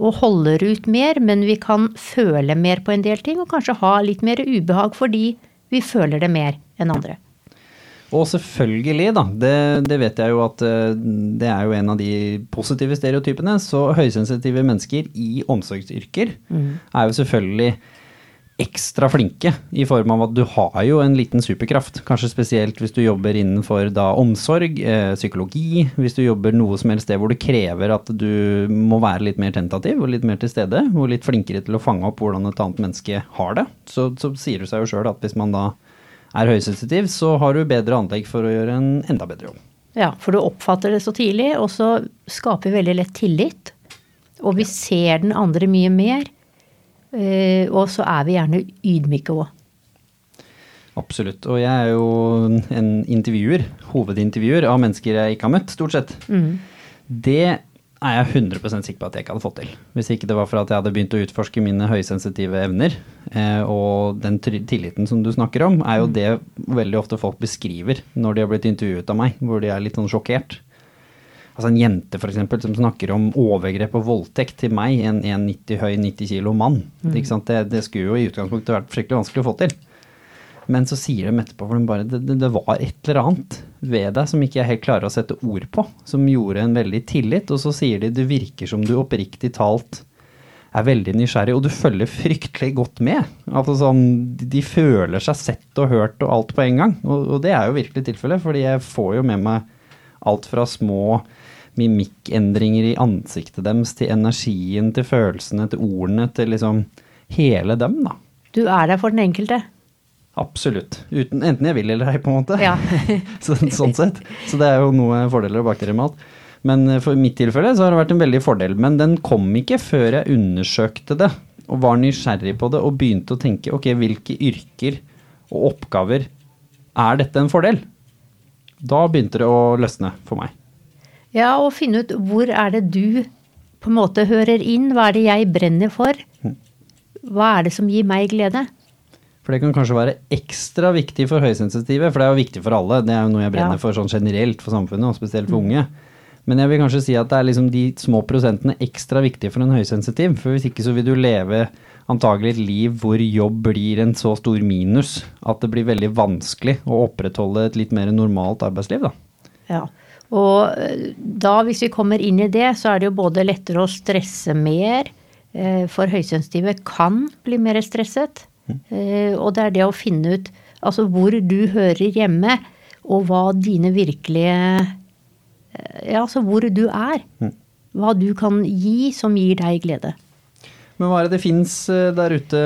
og holder ut mer, men vi kan føle mer på en del ting og kanskje ha litt mer ubehag fordi vi føler det mer enn andre. Og selvfølgelig, da, det, det vet jeg jo at eh, det er jo en av de positive stereotypene, så høysensitive mennesker i omsorgsyrker er jo selvfølgelig ekstra flinke i form av at du har jo en liten superkraft. Kanskje spesielt hvis du jobber innenfor da omsorg, eh, psykologi, hvis du jobber noe som helst sted hvor det krever at du må være litt mer tentativ og litt mer til stede, og litt flinkere til å fange opp hvordan et annet menneske har det, så, så sier det seg jo sjøl at hvis man da er høysensitiv, så har du bedre anlegg for å gjøre en enda bedre jobb. Ja, for du oppfatter det så tidlig, og så skaper vi veldig lett tillit. Og vi ser den andre mye mer. eh, Og så er vi gjerne ydmyke òg. Absolutt. Og jeg er jo en intervjuer, hovedintervjuer av mennesker jeg ikke har møtt, stort sett. Det er jeg 100% sikker på at jeg ikke hadde fått til. Hvis ikke det var for at jeg hadde begynt å utforske mine høysensitive evner. Eh, og den tilliten som du snakker om, er jo det veldig ofte folk beskriver når de har blitt intervjuet av meg, hvor de er litt sånn sjokkert. Altså en jente for eksempel, som snakker om overgrep og voldtekt til meg, en 1,90 høy, 90 kilo mann. Ikke sant? Det, det skulle jo i utgangspunktet vært fryktelig vanskelig å få til. Men så sier de etterpå for de bare, det, det, var et eller annet ved deg som ikke jeg helt klarer å sette ord på, som gjorde en veldig tillit. Og så sier de det virker som du oppriktig talt er veldig nysgjerrig, og du følger fryktelig godt med. Altså sånn, De føler seg sett og hørt og alt på en gang. Og, og det er jo virkelig tilfellet, fordi jeg får jo med meg alt fra små mimikkendringer i ansiktet deres, til energien, til følelsene, til ordene, til liksom hele dem, da. Du er der for den enkelte. Absolutt. Uten, enten jeg vil eller ei, på en måte. Ja. så, sånn sett. Så det er jo noe fordeler og bakterier med alt. Men eh, for mitt tilfelle så har det vært en veldig fordel. Men den kom ikke før jeg undersøkte det og var nysgjerrig på det og begynte å tenke ok, hvilke yrker og oppgaver er dette en fordel? Da begynte det å løsne for meg. Ja, og finne ut hvor er det du på en måte hører inn, hva er det jeg brenner for? Hva er det som gir meg glede? For det kan kanskje være ekstra viktig for høysensitive, for det er jo viktig for alle. Det er jo noe jeg brenner Ja. for sånn generelt for samfunnet, og spesielt for unge. Men jeg vil kanskje si at det er liksom de små prosentene ekstra viktige for en høysensitiv. For hvis ikke så vil du leve antagelig et liv hvor jobb blir en så stor minus at det blir veldig vanskelig å opprettholde et litt mer normalt arbeidsliv, da. Ja. Og eh, da, hvis vi kommer inn i det, så er det jo både lettere å stresse mer. eh, For høysensitive kan bli mer stresset. Eh, Og det er det å finne ut altså hvor du hører hjemme, og hva dine virkelige eh, Ja, altså hvor du er. Hva du kan gi som gir deg glede. Men hva er det det fins der ute,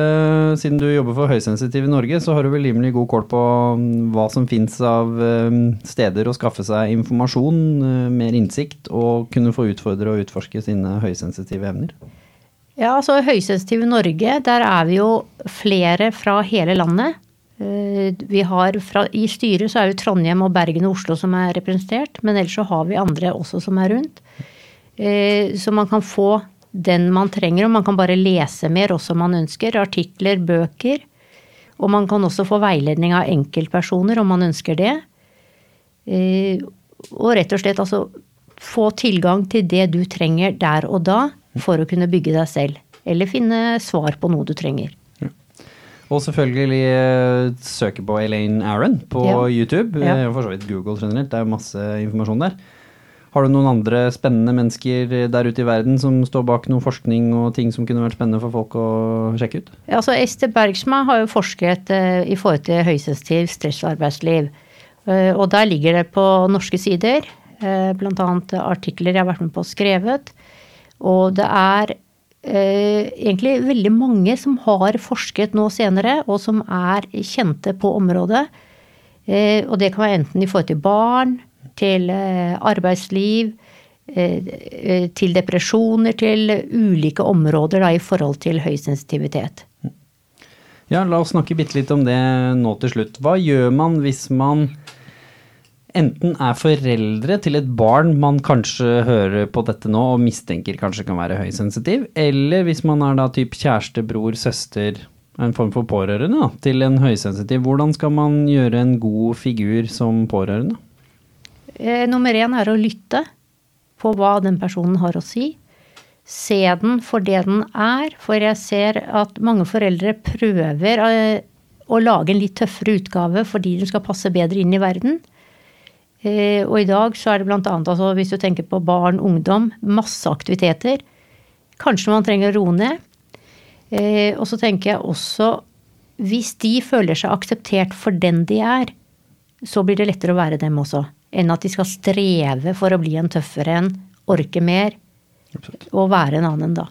siden du jobber for høysensitiv i Norge, så har du vel rimelig god kål på mm, hva som fins av eh, steder å skaffe seg informasjon, eh, mer innsikt, og kunne få utfordre og utforske sine høysensitive evner? Ja, altså Høysensitive Norge, der er vi jo flere fra hele landet. Eh, Vi har fra, I styret så er jo Trondheim og Bergen og Oslo som er representert, men ellers så har vi andre også som er rundt. Eh, Så man kan få den man trenger, og man kan bare lese mer også om man ønsker. Artikler, bøker. Og man kan også få veiledning av enkeltpersoner om man ønsker det. Eh, Og rett og slett altså få tilgang til det du trenger der og da for å kunne bygge deg selv. Eller finne svar på noe du trenger. Og selvfølgelig eh, søke på Elaine Aaron på Ja. YouTube, Ja. eh, for så vidt Google generelt, det er masse informasjon der. Har du noen andre spennende mennesker der ute i verden som står bak noe forskning og ting som kunne vært spennende for folk å sjekke ut? Ja, altså Ester Bergsma har jo forsket eh, i forhold til høysensitiv stressarbeidsliv. Eh, og der ligger det på norske sider, eh, bl.a. artikler jeg har vært med på skrevet. Og det er eh, egentlig veldig mange som har forsket nå senere, og som er kjente på området. Eh, og det kan være enten i forhold til barn, til eh, arbeidsliv, eh, eh, til depresjoner, til ulike områder da, i forhold til høysensitivitet. Ja, la oss snakke bitte litt om det nå til slutt. Hva gjør man hvis man enten er foreldre til et barn man kanskje hører på dette nå og mistenker kanskje kan være høysensitiv, eller hvis man er da typ kjæreste, bror, søster, en form for pårørende da, til en høysensitiv. Hvordan skal man gjøre en god figur som pårørende? Eh, nummer én er å lytte på hva den personen har å si. Se den for det den er, for jeg ser at mange foreldre prøver eh, å lage en litt tøffere utgave fordi den skal passe bedre inn i verden. Eh, Og i dag så er det annet, altså hvis du tenker på barn, ungdom, masse aktiviteter. Kanskje man trenger å roe ned. Eh, Og så tenker jeg også, hvis de føler seg akseptert for den de er, så blir det lettere å være dem også. Enn at de skal streve for å bli en tøffere en, orke mer, og være en annen enn da.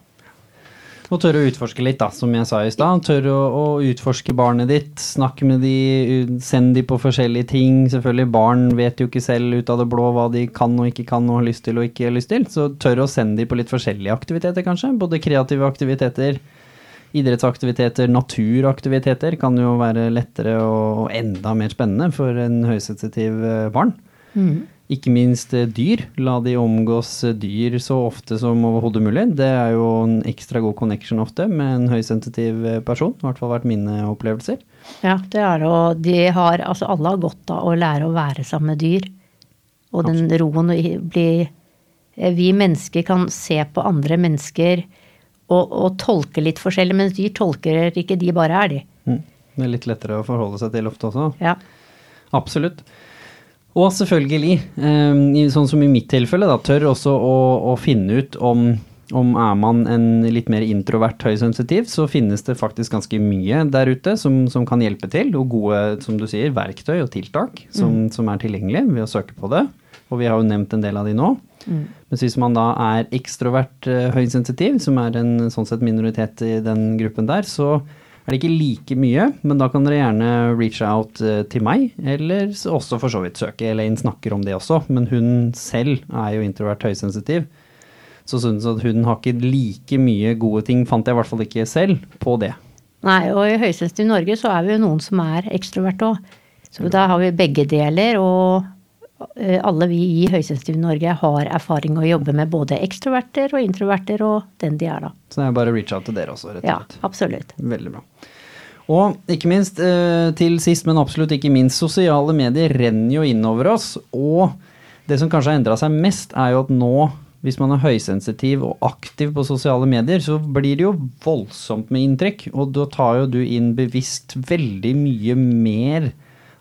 Og tørre å utforske litt, da, som jeg sa i stad. Tørre å, å utforske barnet ditt. Snakke med de, send de på forskjellige ting. Selvfølgelig, barn vet jo ikke selv ut av det blå hva de kan og ikke kan og har lyst til og ikke har lyst til. Så tørre å sende de på litt forskjellige aktiviteter, kanskje. Både kreative aktiviteter, idrettsaktiviteter, naturaktiviteter kan jo være lettere og, og enda mer spennende for en høysensitiv barn. barn. Ikke minst eh, dyr. La de omgås eh, dyr så ofte som overhodet mulig. Det er jo en ekstra god connection ofte med en høysensitiv eh, person. I hvert fall vært mine opplevelser. Ja, det er det, og de har, altså alle har godt av å lære å være sammen med dyr. Og den roen og bli Vi mennesker kan se på andre mennesker og, og tolke litt forskjellig, mens dyr tolker ikke, de bare er de. Mm. Det er litt lettere å forholde seg til ofte også. Ja. Absolutt. Og selvfølgelig, eh, sånn som i mitt tilfelle, da, tør også å, å finne ut om, om er man en litt mer introvert høysensitiv, så finnes det faktisk ganske mye der ute som, som kan hjelpe til, og gode, som du sier, verktøy og tiltak som, som er tilgjengelige ved å søke på det. Og vi har jo nevnt en del av de nå. Mens hvis man da er ekstrovert eh, høysensitiv, som er en sånn sett minoritet i den gruppen der, så er det ikke like mye, men da kan dere gjerne reach out eh, til meg, eller også for så vidt søke. Elaine snakker om det også, men hun selv er jo introvert høysensitiv. Så synes at hun har ikke like mye gode ting, fant jeg i hvert fall ikke selv, på det. Nei, og i Høysensitiv Norge så er vi jo noen som er ekstrovert òg. Så da har vi begge deler, og alle vi i Høysensitiv Norge har erfaring å jobbe med både ekstroverter og introverter og den de er, da. Så det er bare å reach out til dere også, rett og slett. Ja, absolutt. Veldig bra. Og ikke minst, eh, til sist, men absolutt ikke minst, sosiale medier renner jo innover oss. Og det som kanskje har endra seg mest, er jo at nå, hvis man er høysensitiv og aktiv på sosiale medier, så blir det jo voldsomt med inntrykk. Og da tar jo du inn bevisst veldig mye mer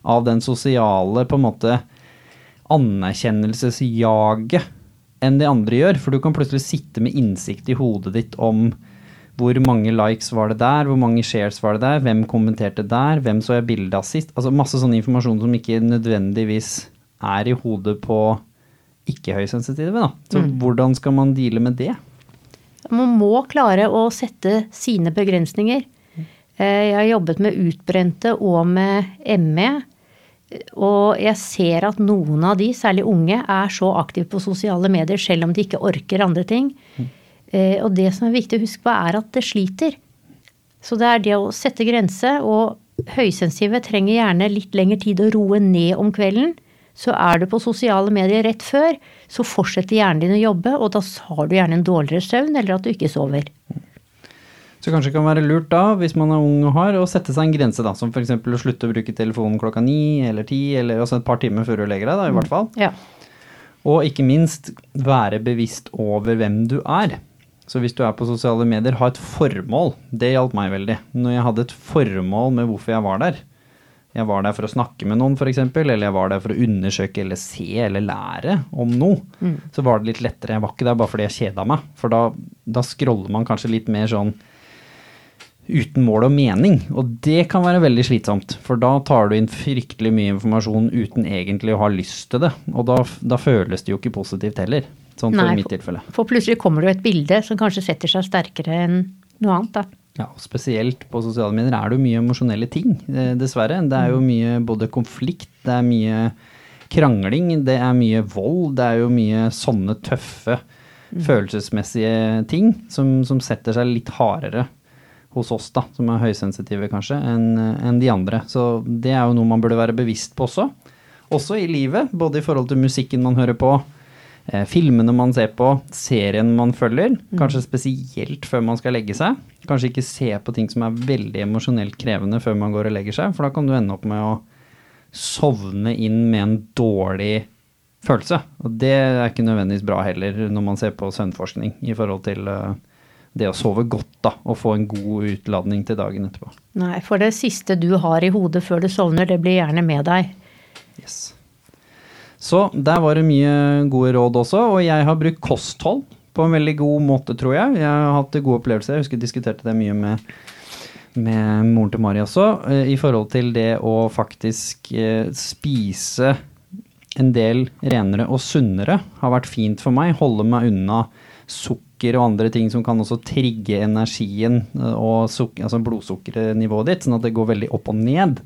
av den sosiale, på en måte, anerkjennelsesjaget enn de andre gjør. For du kan plutselig sitte med innsikt i hodet ditt om hvor mange likes var det der, hvor mange shares var det der, hvem kommenterte der, hvem så jeg bilde av sist. Altså masse sånn informasjon som ikke nødvendigvis er i hodet på ikke-høysensitive. da. Så hvordan skal man deale med det? Man må klare å sette sine begrensninger. Eh, Jeg har jobbet med utbrente og med ME. Og jeg ser at noen av de, særlig unge, er så aktive på sosiale medier selv om de ikke orker andre ting. Eh, Og det som er viktig å huske på, er at det sliter. Så det er det å sette grense, og høysensitive trenger gjerne litt lengre tid å roe ned om kvelden. Så er du på sosiale medier rett før, så fortsetter hjernen din å jobbe, og da har du gjerne en dårligere søvn, eller at du ikke sover. Så kanskje det kan være lurt da, hvis man er ung og har, å sette seg en grense, da, som f.eks. å slutte å bruke telefonen klokka ni eller ti, eller altså et par timer før du legger deg, da, i hvert fall. Ja. Og ikke minst være bevisst over hvem du er. Så hvis du er på sosiale medier, ha et formål. Det hjalp meg veldig. Når jeg hadde et formål med hvorfor jeg var der. Jeg var der for å snakke med noen, f.eks., eller jeg var der for å undersøke eller se eller lære om noe. Så var det litt lettere. Jeg var ikke der bare fordi jeg kjeda meg. For da, da scroller man kanskje litt mer sånn uten mål og mening. Og det kan være veldig slitsomt, for da tar du inn fryktelig mye informasjon uten egentlig å ha lyst til det. Og da, da føles det jo ikke positivt heller. Sånn for mitt tilfelle. For plutselig kommer det jo et bilde som kanskje setter seg sterkere enn noe annet, da. Ja, og spesielt på sosiale medier er det jo mye emosjonelle ting, eh, dessverre. Det er jo mye både konflikt, det er mye krangling, det er mye vold, det er jo mye sånne tøffe følelsesmessige ting som, som setter seg litt hardere hos oss, da, som er høysensitive kanskje, enn en de andre. Så det er jo noe man burde være bevisst på også. Også i livet, både i forhold til musikken man hører på, eh, filmene man ser på, serien man følger, kanskje spesielt før man skal legge seg. Kanskje ikke se på ting som er veldig emosjonelt krevende før man går og legger seg, for da kan du ende opp med å sovne inn med en dårlig følelse. Og det er ikke nødvendigvis bra heller når man ser på søvnforskning i forhold til eh, det å sove godt da, og få en god utladning til dagen etterpå. Nei, for det siste du har i hodet før du sovner, det blir gjerne med deg. Yes. Så der var det mye gode råd også, og jeg har brukt kosthold på en veldig god måte, tror jeg. Jeg har hatt gode opplevelser. Jeg husker jeg diskuterte det mye med, med moren til Mari også, eh, i forhold til det å faktisk eh, spise en del renere og sunnere har vært fint for meg. Holde meg unna sukker og andre ting som kan også trigge energien eh, og altså blodsukkernivået ditt, sånn at det går veldig opp og ned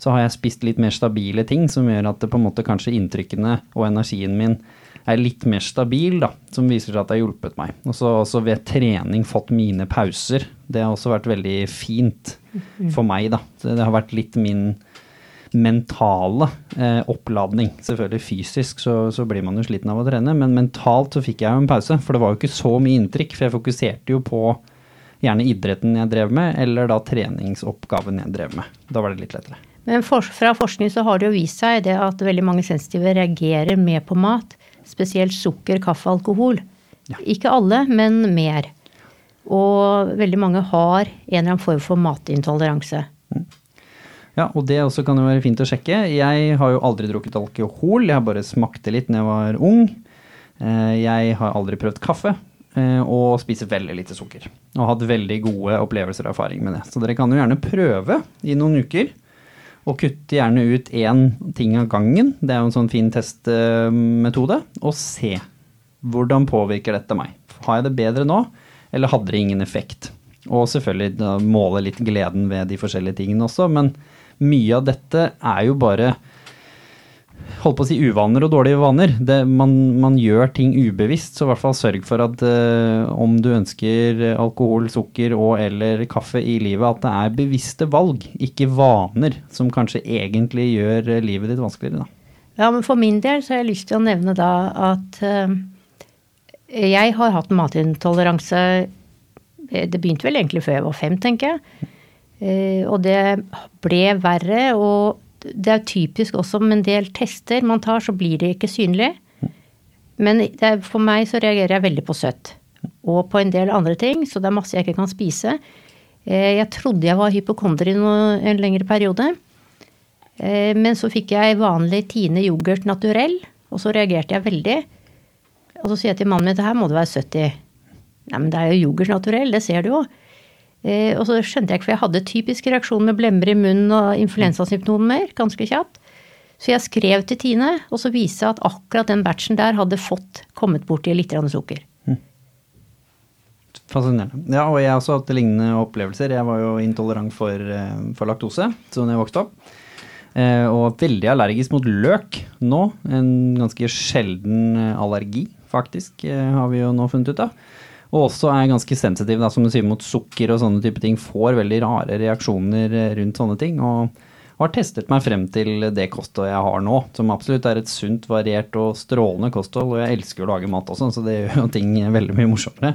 så har jeg spist litt mer stabile ting, som gjør at det på en måte kanskje inntrykkene og energien min er litt mer stabil, da, som viser seg at det har hjulpet meg. Og så også ved trening fått mine pauser. Det har også vært veldig fint for meg, da. Det har vært litt min mentale eh, oppladning. Selvfølgelig fysisk så, så blir man jo sliten av å trene, men mentalt så fikk jeg jo en pause, for det var jo ikke så mye inntrykk, for jeg fokuserte jo på gjerne idretten jeg drev med, eller da treningsoppgaven jeg drev med. Da var det litt lettere. Men for, fra forskning så har det jo vist seg det at veldig mange sensitive reagerer mer på mat. Spesielt sukker, kaffe, alkohol. Ikke alle, men mer. Og veldig mange har en eller annen form for matintoleranse. Ja, og det også kan jo være fint å sjekke. Jeg har jo aldri drukket alkohol, jeg har bare smakt det litt når jeg var ung. Eh, Jeg har aldri prøvd kaffe, eh, og spiser veldig lite sukker. Og har hatt veldig gode opplevelser og erfaring med det. Så dere kan jo gjerne prøve i noen uker. Og kutte gjerne ut én ting av gangen. Det er jo en sånn fin testmetode. Og se hvordan påvirker dette meg. Har jeg det bedre nå, eller hadde det ingen effekt? Og selvfølgelig måle litt gleden ved de forskjellige tingene også, men mye av dette er jo bare holdt på å si uvaner og dårlige vaner. Det, man, man, gjør ting ubevisst, så i hvert fall sørg for at uh, om du ønsker alkohol, sukker og eller kaffe i livet, at det er bevisste valg, ikke vaner, som kanskje egentlig gjør livet ditt vanskeligere. Da. Ja, men for min del så har jeg lyst til å nevne da at uh, jeg har hatt matintoleranse Det begynte vel egentlig før jeg var fem, tenker jeg. Uh, og det ble verre. og det er typisk også med en del tester man tar, så blir det ikke synlig. Men er, for meg så reagerer jeg veldig på søtt. Og på en del andre ting, så det er masse jeg ikke kan spise. Eh, jeg trodde jeg var hypokonder i en lengre periode. Eh, men så fikk jeg vanlig Tine yoghurt naturell, og så reagerte jeg veldig. Og så sier jeg til mannen min at her må det være 70. Nei, men det er jo yoghurt naturell, det ser du jo. Eh, og så skjønte jeg ikke, for jeg hadde typisk reaksjon med blemmer i munnen og influensasymptomer ganske kjapt. Så jeg skrev til Tine, og så viste jeg at akkurat den batchen der hadde fått kommet borti litt sukker. Mm. Fascinerende. Ja, og jeg har også hatt lignende opplevelser. Jeg var jo intolerant for, eh, for laktose da jeg vokste opp. Eh, og veldig allergisk mot løk nå. En ganske sjelden allergi, faktisk, har vi jo nå funnet ut av. Og også er ganske sensitiv, da, som du sier, mot sukker og sånne type ting. Får veldig rare reaksjoner eh, rundt sånne ting. Og, har testet meg frem til det kostholdet jeg har nå, som absolutt er et sunt, variert og strålende kosthold. Og jeg elsker å lage mat også, så det gjør jo ting veldig mye morsommere.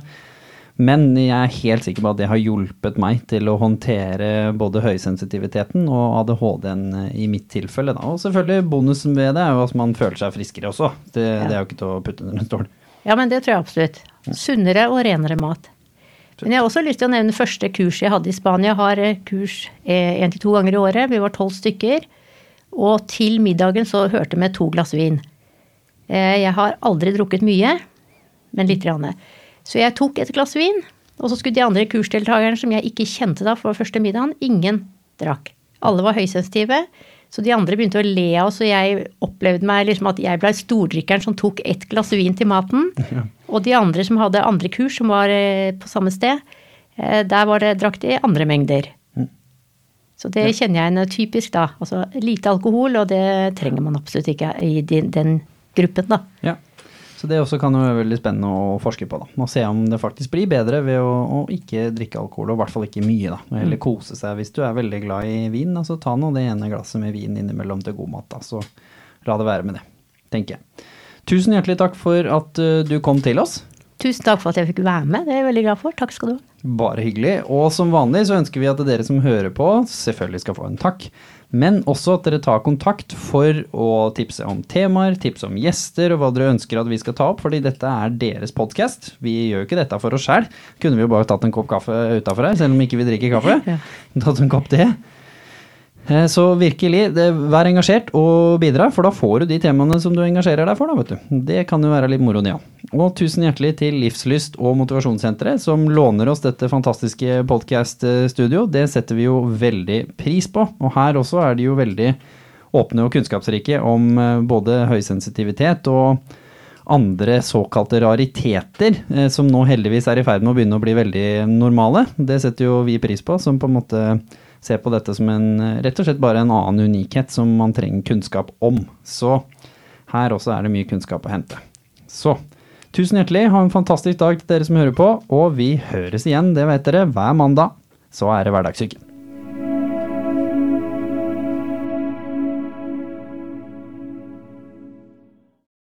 Men jeg er helt sikker på at det har hjulpet meg til å håndtere både høysensitiviteten og ADHD-en eh, i mitt tilfelle. Da. Og selvfølgelig bonusen ved det er jo at man føler seg friskere også. Det, ja. det er jo ikke til å putte under en stol. Ja, men det tror jeg absolutt. Sunnere og renere mat. Men jeg har også lyst til å nevne første kurs jeg hadde i Spania. Jeg har eh, kurs én eh, til to ganger i året. Vi var tolv stykker. Og til middagen så hørte vi to glass vin. Eh, jeg har aldri drukket mye, men litt. Grann. Så jeg tok et glass vin, og så skulle de andre kursdeltakerne som jeg ikke kjente da for første middagen, ingen drakk. Alle var høysensitive. Så de andre begynte å le av oss, og jeg opplevde meg liksom at jeg ble stordrikkeren som tok ett glass vin til maten. Ja. Og de andre som hadde andre kurs, som var eh, på samme sted, eh, der var det drakk de andre mengder. Mm. Så det ja. kjenner jeg en typisk, da. Altså lite alkohol, og det trenger man absolutt ikke i den, den gruppen, da. Ja. Så det også kan jo være veldig spennende å forske på. da, Og se om det faktisk blir bedre ved å, å ikke drikke alkohol, og i hvert fall ikke mye. da, og Heller mm. kose seg hvis du er veldig glad i vin. altså Ta nå det ene glasset med vin innimellom til god mat. da, Så la det være med det, tenker jeg. Tusen hjertelig takk for at uh, du kom til oss. Tusen takk for at jeg fikk være med. Det er jeg veldig glad for. Takk skal du ha. Bare hyggelig. Og som vanlig så ønsker vi at dere som hører på, selvfølgelig skal få en takk. Men også at dere tar kontakt for å tipse om temaer, tipse om gjester og hva dere ønsker at vi skal ta opp, fordi dette er deres podkast. Vi gjør jo ikke dette for oss sjæl. Kunne vi jo bare tatt en kopp kaffe utafor her, selv om ikke vi drikker kaffe. Tatt en kopp det. Eh, så virkelig, det, vær engasjert og bidra, for da får du de temaene som du engasjerer deg for. Da, vet du. Det kan jo være litt moro, ja. Og tusen hjertelig til Livslyst og Motivasjonssenteret, som låner oss dette fantastiske podcast-studio. Det setter vi jo veldig pris på. Og her også er de jo veldig åpne og kunnskapsrike om eh, både høysensitivitet og andre såkalte rariteter, eh, som nå heldigvis er i ferd med å begynne å bli veldig normale. Det setter jo vi pris på, som på en måte se på dette som en, rett og slett bare en annen unikhet som man trenger kunnskap om. Så her også er det mye kunnskap å hente. Så tusen hjertelig, ha en fantastisk dag til dere som hører på, og vi høres igjen, det vet dere, hver mandag. Så er det Hverdagssyken.